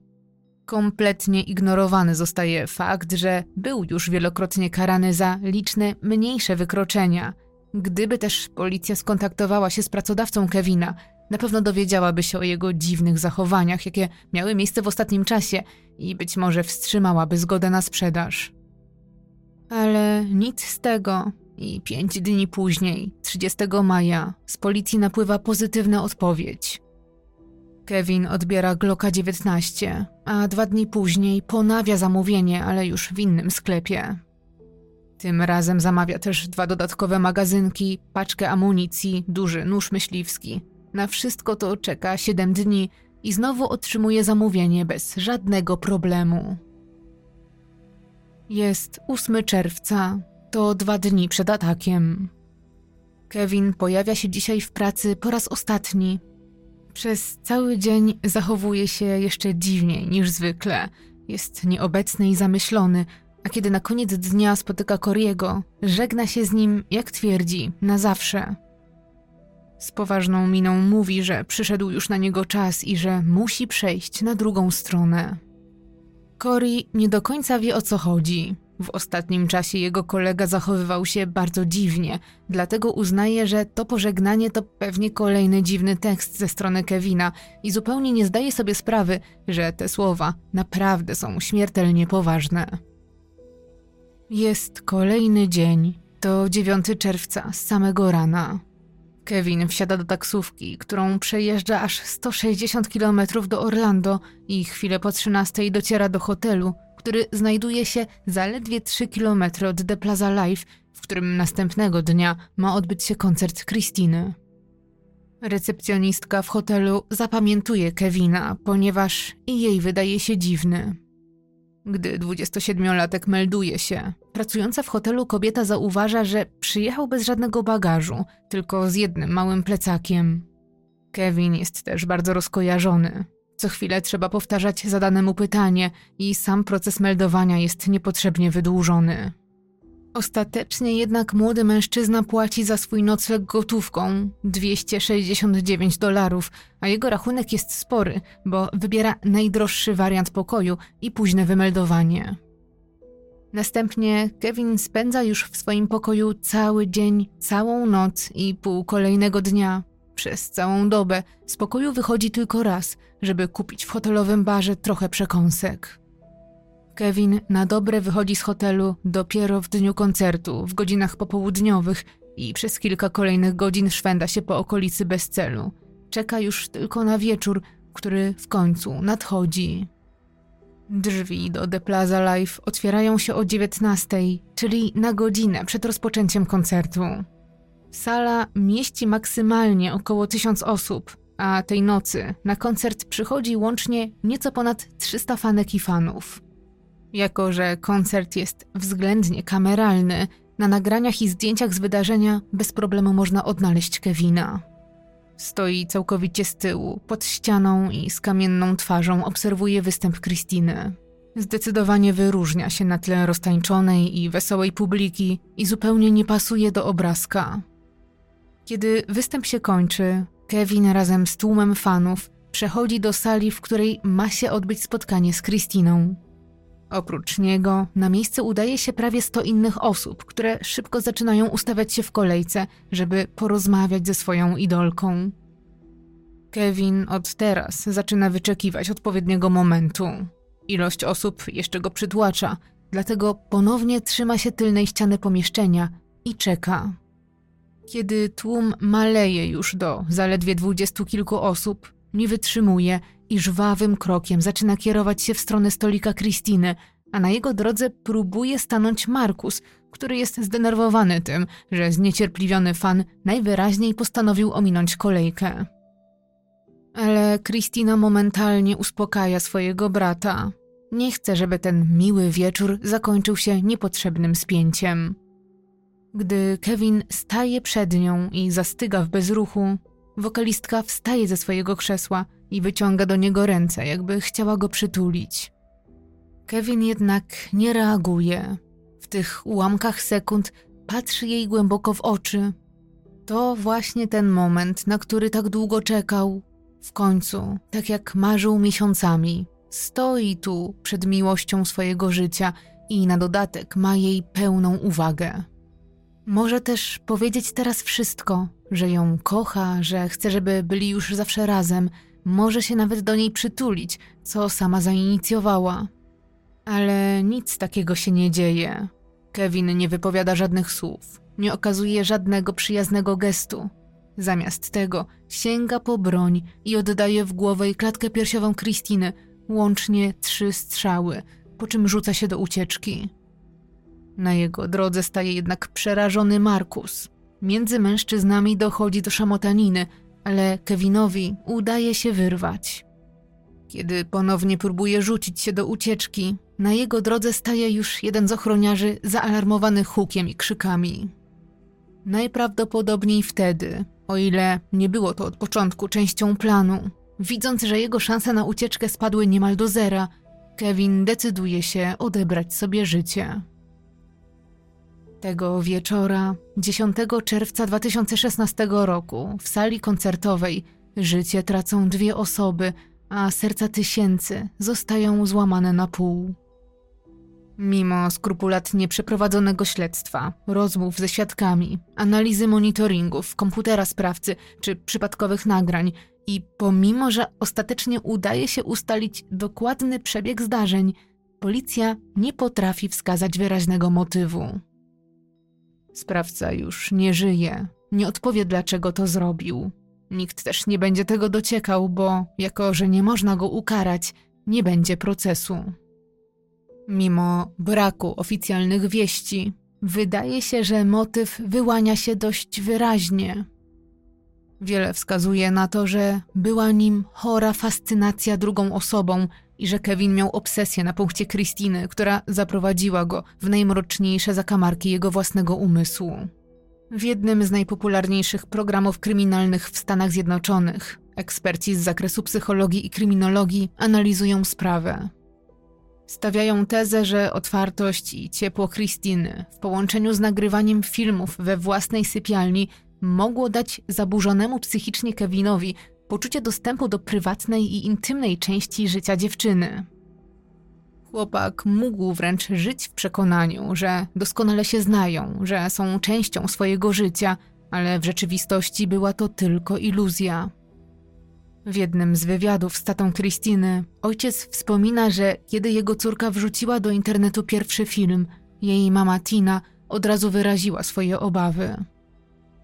Kompletnie ignorowany zostaje fakt, że był już wielokrotnie karany za liczne mniejsze wykroczenia. Gdyby też policja skontaktowała się z pracodawcą Kevina, na pewno dowiedziałaby się o jego dziwnych zachowaniach, jakie miały miejsce w ostatnim czasie i być może wstrzymałaby zgodę na sprzedaż. Ale nic z tego. I pięć dni później, 30 maja, z policji napływa pozytywna odpowiedź. Kevin odbiera Glocka 19, a dwa dni później ponawia zamówienie, ale już w innym sklepie. Tym razem zamawia też dwa dodatkowe magazynki, paczkę amunicji, duży nóż myśliwski. Na wszystko to czeka 7 dni i znowu otrzymuje zamówienie bez żadnego problemu. Jest 8 czerwca, to dwa dni przed atakiem. Kevin pojawia się dzisiaj w pracy po raz ostatni przez cały dzień zachowuje się jeszcze dziwniej niż zwykle. Jest nieobecny i zamyślony, a kiedy na koniec dnia spotyka Koriego, żegna się z nim, jak twierdzi, na zawsze. Z poważną miną mówi, że przyszedł już na niego czas i że musi przejść na drugą stronę. Cory nie do końca wie o co chodzi. W ostatnim czasie jego kolega zachowywał się bardzo dziwnie, dlatego uznaje, że to pożegnanie to pewnie kolejny dziwny tekst ze strony Kevina i zupełnie nie zdaje sobie sprawy, że te słowa naprawdę są śmiertelnie poważne. Jest kolejny dzień. To 9 czerwca, z samego rana. Kevin wsiada do taksówki, którą przejeżdża aż 160 km do Orlando i chwilę po 13 dociera do hotelu, który znajduje się zaledwie 3 km od The Plaza Live, w którym następnego dnia ma odbyć się koncert Christiny. Recepcjonistka w hotelu zapamiętuje Kevina, ponieważ i jej wydaje się dziwny. Gdy 27-latek melduje się, pracująca w hotelu kobieta zauważa, że przyjechał bez żadnego bagażu, tylko z jednym małym plecakiem. Kevin jest też bardzo rozkojarzony. Co chwilę trzeba powtarzać zadane mu pytanie i sam proces meldowania jest niepotrzebnie wydłużony. Ostatecznie jednak młody mężczyzna płaci za swój nocleg gotówką 269 dolarów, a jego rachunek jest spory, bo wybiera najdroższy wariant pokoju i późne wymeldowanie. Następnie Kevin spędza już w swoim pokoju cały dzień, całą noc i pół kolejnego dnia. Przez całą dobę z pokoju wychodzi tylko raz, żeby kupić w hotelowym barze trochę przekąsek. Kevin na dobre wychodzi z hotelu dopiero w dniu koncertu, w godzinach popołudniowych i przez kilka kolejnych godzin szwenda się po okolicy bez celu. Czeka już tylko na wieczór, który w końcu nadchodzi. Drzwi do The Plaza Live otwierają się o 19, czyli na godzinę przed rozpoczęciem koncertu. Sala mieści maksymalnie około 1000 osób, a tej nocy na koncert przychodzi łącznie nieco ponad 300 fanek i fanów. Jako, że koncert jest względnie kameralny, na nagraniach i zdjęciach z wydarzenia bez problemu można odnaleźć Kevina. Stoi całkowicie z tyłu, pod ścianą i z kamienną twarzą obserwuje występ Krystyny. Zdecydowanie wyróżnia się na tle roztańczonej i wesołej publiki i zupełnie nie pasuje do obrazka. Kiedy występ się kończy, Kevin razem z tłumem fanów przechodzi do sali, w której ma się odbyć spotkanie z Christiną. Oprócz niego na miejsce udaje się prawie 100 innych osób, które szybko zaczynają ustawiać się w kolejce, żeby porozmawiać ze swoją idolką. Kevin od teraz zaczyna wyczekiwać odpowiedniego momentu. Ilość osób jeszcze go przytłacza, dlatego ponownie trzyma się tylnej ściany pomieszczenia i czeka. Kiedy tłum maleje już do zaledwie dwudziestu kilku osób, nie wytrzymuje i żwawym krokiem zaczyna kierować się w stronę stolika Kristiny, a na jego drodze próbuje stanąć Markus, który jest zdenerwowany tym, że zniecierpliwiony fan najwyraźniej postanowił ominąć kolejkę. Ale Kristina momentalnie uspokaja swojego brata. Nie chce, żeby ten miły wieczór zakończył się niepotrzebnym spięciem. Gdy Kevin staje przed nią i zastyga w bezruchu, wokalistka wstaje ze swojego krzesła i wyciąga do niego ręce, jakby chciała go przytulić. Kevin jednak nie reaguje. W tych ułamkach sekund patrzy jej głęboko w oczy. To właśnie ten moment, na który tak długo czekał. W końcu, tak jak marzył miesiącami, stoi tu przed miłością swojego życia i na dodatek ma jej pełną uwagę. Może też powiedzieć teraz wszystko, że ją kocha, że chce, żeby byli już zawsze razem, może się nawet do niej przytulić, co sama zainicjowała. Ale nic takiego się nie dzieje. Kevin nie wypowiada żadnych słów, nie okazuje żadnego przyjaznego gestu. Zamiast tego sięga po broń i oddaje w głowę i klatkę piersiową Kristiny, łącznie trzy strzały, po czym rzuca się do ucieczki. Na jego drodze staje jednak przerażony Markus. Między mężczyznami dochodzi do szamotaniny, ale Kevinowi udaje się wyrwać. Kiedy ponownie próbuje rzucić się do ucieczki, na jego drodze staje już jeden z ochroniarzy zaalarmowany hukiem i krzykami. Najprawdopodobniej wtedy, o ile nie było to od początku częścią planu, widząc, że jego szanse na ucieczkę spadły niemal do zera, Kevin decyduje się odebrać sobie życie. Tego wieczora, 10 czerwca 2016 roku, w sali koncertowej, życie tracą dwie osoby, a serca tysięcy zostają złamane na pół. Mimo skrupulatnie przeprowadzonego śledztwa, rozmów ze świadkami, analizy monitoringów, komputera sprawcy czy przypadkowych nagrań, i pomimo, że ostatecznie udaje się ustalić dokładny przebieg zdarzeń, policja nie potrafi wskazać wyraźnego motywu. Sprawca już nie żyje, nie odpowie dlaczego to zrobił. Nikt też nie będzie tego dociekał, bo jako że nie można go ukarać, nie będzie procesu. Mimo braku oficjalnych wieści, wydaje się, że motyw wyłania się dość wyraźnie. Wiele wskazuje na to, że była nim chora fascynacja drugą osobą i że Kevin miał obsesję na punkcie Kristiny, która zaprowadziła go w najmroczniejsze zakamarki jego własnego umysłu. W jednym z najpopularniejszych programów kryminalnych w Stanach Zjednoczonych eksperci z zakresu psychologii i kryminologii analizują sprawę. Stawiają tezę, że otwartość i ciepło Kristiny w połączeniu z nagrywaniem filmów we własnej sypialni mogło dać zaburzonemu psychicznie Kevinowi poczucie dostępu do prywatnej i intymnej części życia dziewczyny. Chłopak mógł wręcz żyć w przekonaniu, że doskonale się znają, że są częścią swojego życia, ale w rzeczywistości była to tylko iluzja. W jednym z wywiadów z tatą Kristiny ojciec wspomina, że kiedy jego córka wrzuciła do internetu pierwszy film, jej mama Tina od razu wyraziła swoje obawy.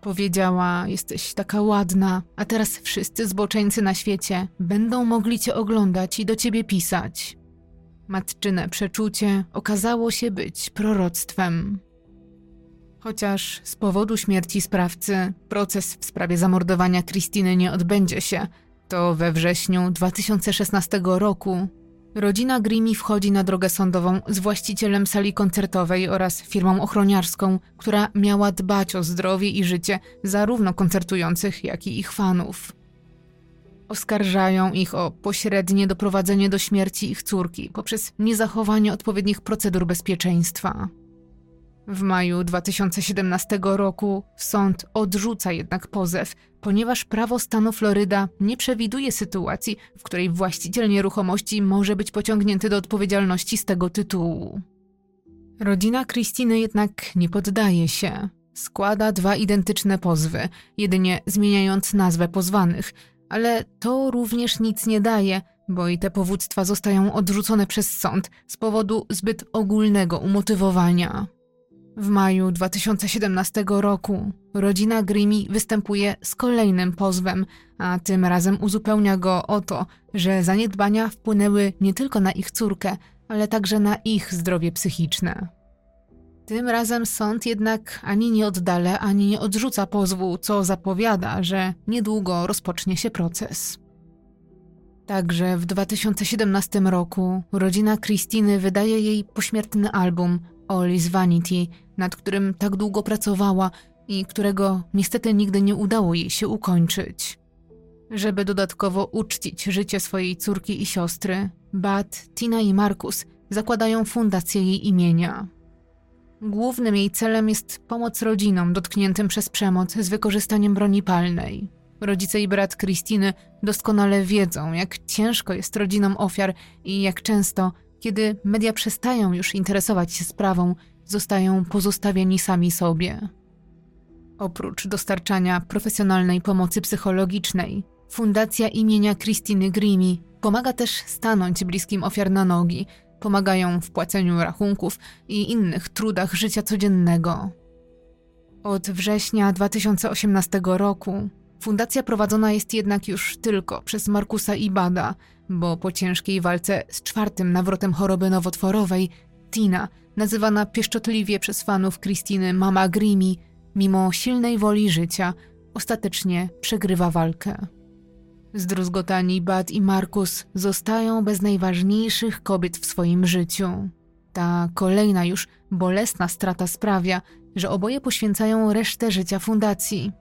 Powiedziała, jesteś taka ładna, a teraz wszyscy zboczeńcy na świecie będą mogli cię oglądać i do ciebie pisać. Matczyne przeczucie okazało się być proroctwem. Chociaż z powodu śmierci sprawcy proces w sprawie zamordowania Kristiny nie odbędzie się, to we wrześniu 2016 roku Rodzina Grimi wchodzi na drogę sądową z właścicielem sali koncertowej oraz firmą ochroniarską, która miała dbać o zdrowie i życie zarówno koncertujących, jak i ich fanów. Oskarżają ich o pośrednie doprowadzenie do śmierci ich córki poprzez niezachowanie odpowiednich procedur bezpieczeństwa. W maju 2017 roku sąd odrzuca jednak pozew, ponieważ prawo stanu Floryda nie przewiduje sytuacji, w której właściciel nieruchomości może być pociągnięty do odpowiedzialności z tego tytułu. Rodzina Krystyny jednak nie poddaje się. Składa dwa identyczne pozwy, jedynie zmieniając nazwę pozwanych, ale to również nic nie daje, bo i te powództwa zostają odrzucone przez sąd z powodu zbyt ogólnego umotywowania. W maju 2017 roku rodzina Grimy występuje z kolejnym pozwem, a tym razem uzupełnia go o to, że zaniedbania wpłynęły nie tylko na ich córkę, ale także na ich zdrowie psychiczne. Tym razem sąd jednak ani nie oddala, ani nie odrzuca pozwu, co zapowiada, że niedługo rozpocznie się proces. Także w 2017 roku rodzina Christiny wydaje jej pośmiertny album Ollie's Vanity, nad którym tak długo pracowała i którego niestety nigdy nie udało jej się ukończyć. Żeby dodatkowo uczcić życie swojej córki i siostry, Bat, Tina i Markus zakładają fundację jej imienia. Głównym jej celem jest pomoc rodzinom dotkniętym przez przemoc z wykorzystaniem broni palnej. Rodzice i brat Kristiny doskonale wiedzą, jak ciężko jest rodzinom ofiar i jak często, kiedy media przestają już interesować się sprawą, zostają pozostawieni sami sobie. Oprócz dostarczania profesjonalnej pomocy psychologicznej, Fundacja imienia Christiny Grimi pomaga też stanąć bliskim ofiar na nogi, pomagają w płaceniu rachunków i innych trudach życia codziennego. Od września 2018 roku fundacja prowadzona jest jednak już tylko przez Markusa Ibada, bo po ciężkiej walce z czwartym nawrotem choroby nowotworowej Tina, nazywana pieszczotliwie przez fanów Christiny Mama Grimi, mimo silnej woli życia, ostatecznie przegrywa walkę. Zdruzgotani Bad i Markus zostają bez najważniejszych kobiet w swoim życiu. Ta kolejna już bolesna strata sprawia, że oboje poświęcają resztę życia fundacji.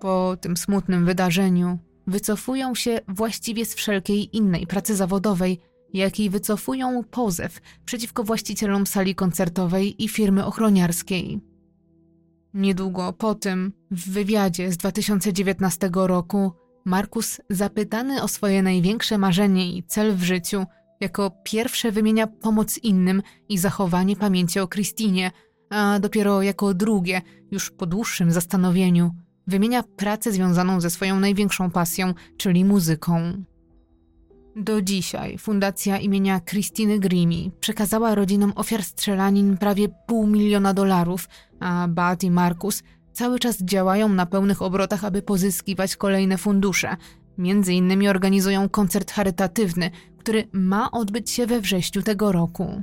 Po tym smutnym wydarzeniu wycofują się właściwie z wszelkiej innej pracy zawodowej, jakiej wycofują pozew przeciwko właścicielom sali koncertowej i firmy ochroniarskiej. Niedługo po tym, w wywiadzie z 2019 roku, Markus, zapytany o swoje największe marzenie i cel w życiu, jako pierwsze wymienia pomoc innym i zachowanie pamięci o Krystynie, a dopiero jako drugie, już po dłuższym zastanowieniu, wymienia pracę związaną ze swoją największą pasją, czyli muzyką. Do dzisiaj Fundacja imienia Krystyny Grimi przekazała rodzinom ofiar strzelanin prawie pół miliona dolarów, a Bat i Markus cały czas działają na pełnych obrotach, aby pozyskiwać kolejne fundusze. Między innymi organizują koncert charytatywny, który ma odbyć się we wrześniu tego roku.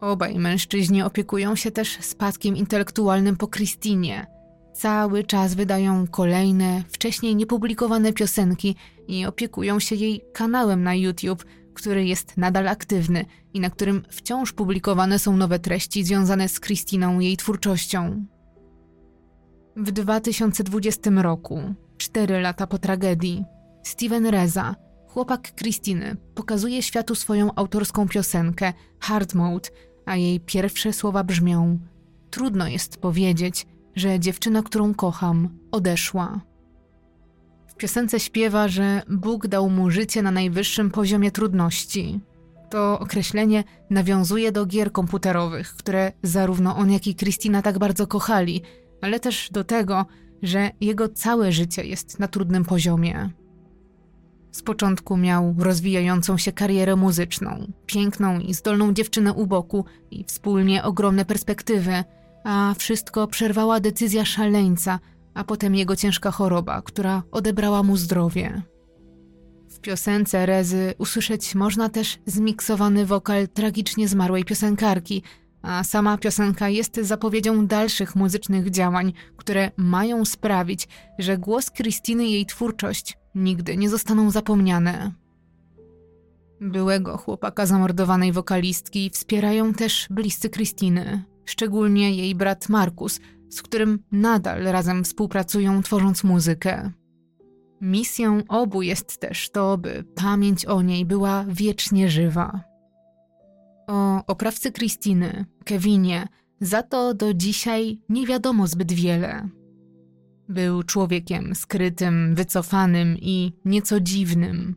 Obaj mężczyźni opiekują się też spadkiem intelektualnym po Christinie. Cały czas wydają kolejne, wcześniej niepublikowane piosenki i opiekują się jej kanałem na YouTube, który jest nadal aktywny i na którym wciąż publikowane są nowe treści związane z Christiną i jej twórczością. W 2020 roku, cztery lata po tragedii, Steven Reza, chłopak Krystyny, pokazuje światu swoją autorską piosenkę Hard Mode, a jej pierwsze słowa brzmią: Trudno jest powiedzieć, że dziewczyna, którą kocham, odeszła. W piosence śpiewa, że Bóg dał mu życie na najwyższym poziomie trudności. To określenie nawiązuje do gier komputerowych, które zarówno on, jak i Krystyna tak bardzo kochali, ale też do tego, że jego całe życie jest na trudnym poziomie. Z początku miał rozwijającą się karierę muzyczną, piękną i zdolną dziewczynę u boku i wspólnie ogromne perspektywy, a wszystko przerwała decyzja szaleńca, a potem jego ciężka choroba, która odebrała mu zdrowie. W piosence Rezy usłyszeć można też zmiksowany wokal tragicznie zmarłej piosenkarki, a sama piosenka jest zapowiedzią dalszych muzycznych działań, które mają sprawić, że głos Krystyny i jej twórczość nigdy nie zostaną zapomniane. Byłego chłopaka zamordowanej wokalistki wspierają też bliscy Krystyny, szczególnie jej brat Markus, z którym nadal razem współpracują, tworząc muzykę. Misją obu jest też to, by pamięć o niej była wiecznie żywa. O oprawcy Krystyny, Kevinie, Za to do dzisiaj nie wiadomo zbyt wiele. Był człowiekiem skrytym, wycofanym i nieco dziwnym.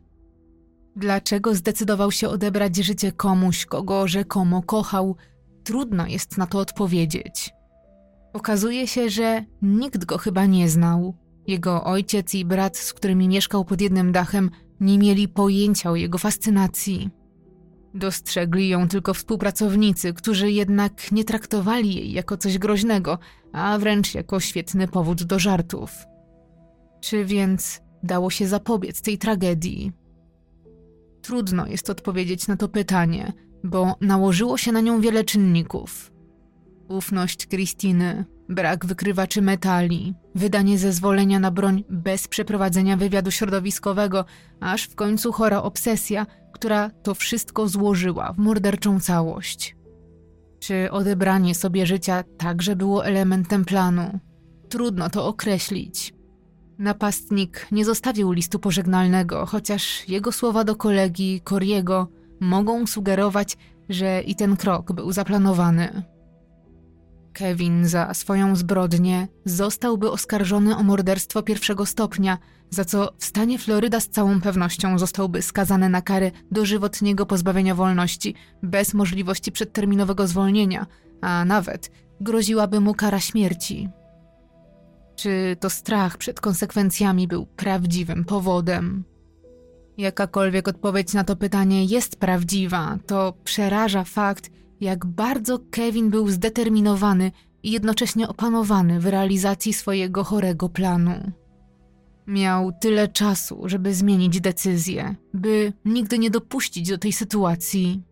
Dlaczego zdecydował się odebrać życie komuś, kogo rzekomo kochał, trudno jest na to odpowiedzieć. Okazuje się, że nikt go chyba nie znał. Jego ojciec i brat, z którymi mieszkał pod jednym dachem, nie mieli pojęcia o jego fascynacji. Dostrzegli ją tylko współpracownicy, którzy jednak nie traktowali jej jako coś groźnego, a wręcz jako świetny powód do żartów. Czy więc dało się zapobiec tej tragedii? Trudno jest odpowiedzieć na to pytanie, bo nałożyło się na nią wiele czynników. Ufność Kristiny, brak wykrywaczy metali, wydanie zezwolenia na broń bez przeprowadzenia wywiadu środowiskowego, aż w końcu chora obsesja, która to wszystko złożyła w morderczą całość. Czy odebranie sobie życia także było elementem planu? Trudno to określić. Napastnik nie zostawił listu pożegnalnego, chociaż jego słowa do kolegi Koriego mogą sugerować, że i ten krok był zaplanowany. Kevin za swoją zbrodnię zostałby oskarżony o morderstwo pierwszego stopnia, za co w stanie Floryda z całą pewnością zostałby skazany na karę dożywotniego pozbawienia wolności bez możliwości przedterminowego zwolnienia, a nawet groziłaby mu kara śmierci. Czy to strach przed konsekwencjami był prawdziwym powodem? Jakakolwiek odpowiedź na to pytanie jest prawdziwa, to przeraża fakt, jak bardzo Kevin był zdeterminowany i jednocześnie opanowany w realizacji swojego chorego planu. Miał tyle czasu, żeby zmienić decyzję, by nigdy nie dopuścić do tej sytuacji.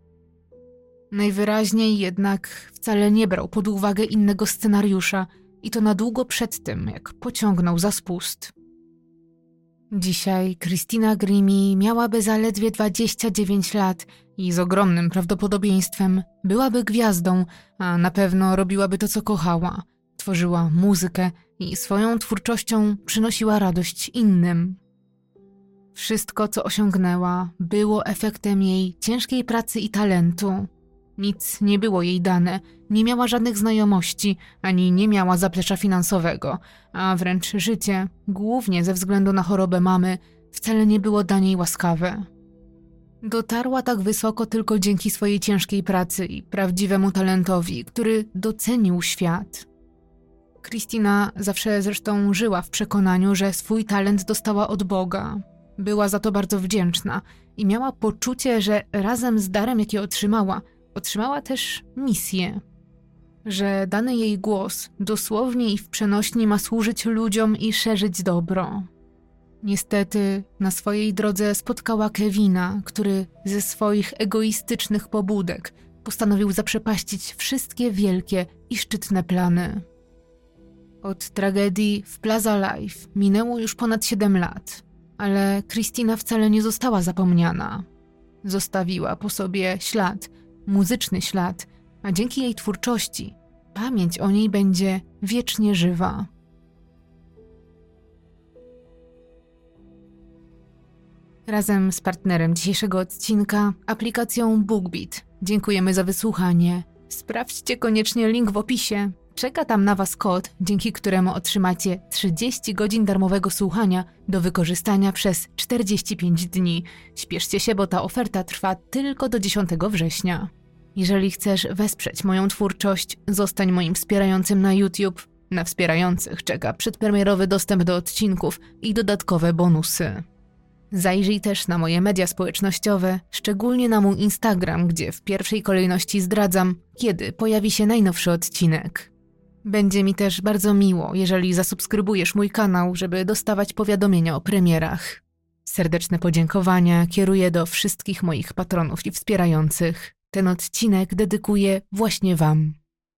Najwyraźniej jednak wcale nie brał pod uwagę innego scenariusza i to na długo przed tym, jak pociągnął za spust. Dzisiaj Christina Grimi miałaby zaledwie 29 lat i z ogromnym prawdopodobieństwem byłaby gwiazdą, a na pewno robiłaby to, co kochała. Tworzyła muzykę i swoją twórczością przynosiła radość innym. Wszystko, co osiągnęła, było efektem jej ciężkiej pracy i talentu. Nic nie było jej dane, nie miała żadnych znajomości, ani nie miała zaplecza finansowego, a wręcz życie, głównie ze względu na chorobę mamy, wcale nie było dla niej łaskawe. Dotarła tak wysoko tylko dzięki swojej ciężkiej pracy i prawdziwemu talentowi, który docenił świat. Kristina zawsze zresztą żyła w przekonaniu, że swój talent dostała od Boga. Była za to bardzo wdzięczna i miała poczucie, że razem z darem, jaki otrzymała, otrzymała też misję. Że dany jej głos dosłownie i w przenośni ma służyć ludziom i szerzyć dobro. Niestety na swojej drodze spotkała Kevina, który ze swoich egoistycznych pobudek postanowił zaprzepaścić wszystkie wielkie i szczytne plany. Od tragedii w Plaza Life minęło już ponad 7 lat, ale Christina wcale nie została zapomniana. Zostawiła po sobie ślad, muzyczny ślad, a dzięki jej twórczości pamięć o niej będzie wiecznie żywa. Razem z partnerem dzisiejszego odcinka, aplikacją BookBeat. Dziękujemy za wysłuchanie. Sprawdźcie koniecznie link w opisie. Czeka tam na Was kod, dzięki któremu otrzymacie 30 godzin darmowego słuchania do wykorzystania przez 45 dni. Śpieszcie się, bo ta oferta trwa tylko do 10 września. Jeżeli chcesz wesprzeć moją twórczość, zostań moim wspierającym na YouTube. Na wspierających czeka przedpremierowy dostęp do odcinków i dodatkowe bonusy. Zajrzyj też na moje media społecznościowe, szczególnie na mój Instagram, gdzie w pierwszej kolejności zdradzam, kiedy pojawi się najnowszy odcinek. Będzie mi też bardzo miło, jeżeli zasubskrybujesz mój kanał, żeby dostawać powiadomienia o premierach. Serdeczne podziękowania kieruję do wszystkich moich patronów i wspierających. Ten odcinek dedykuję właśnie Wam.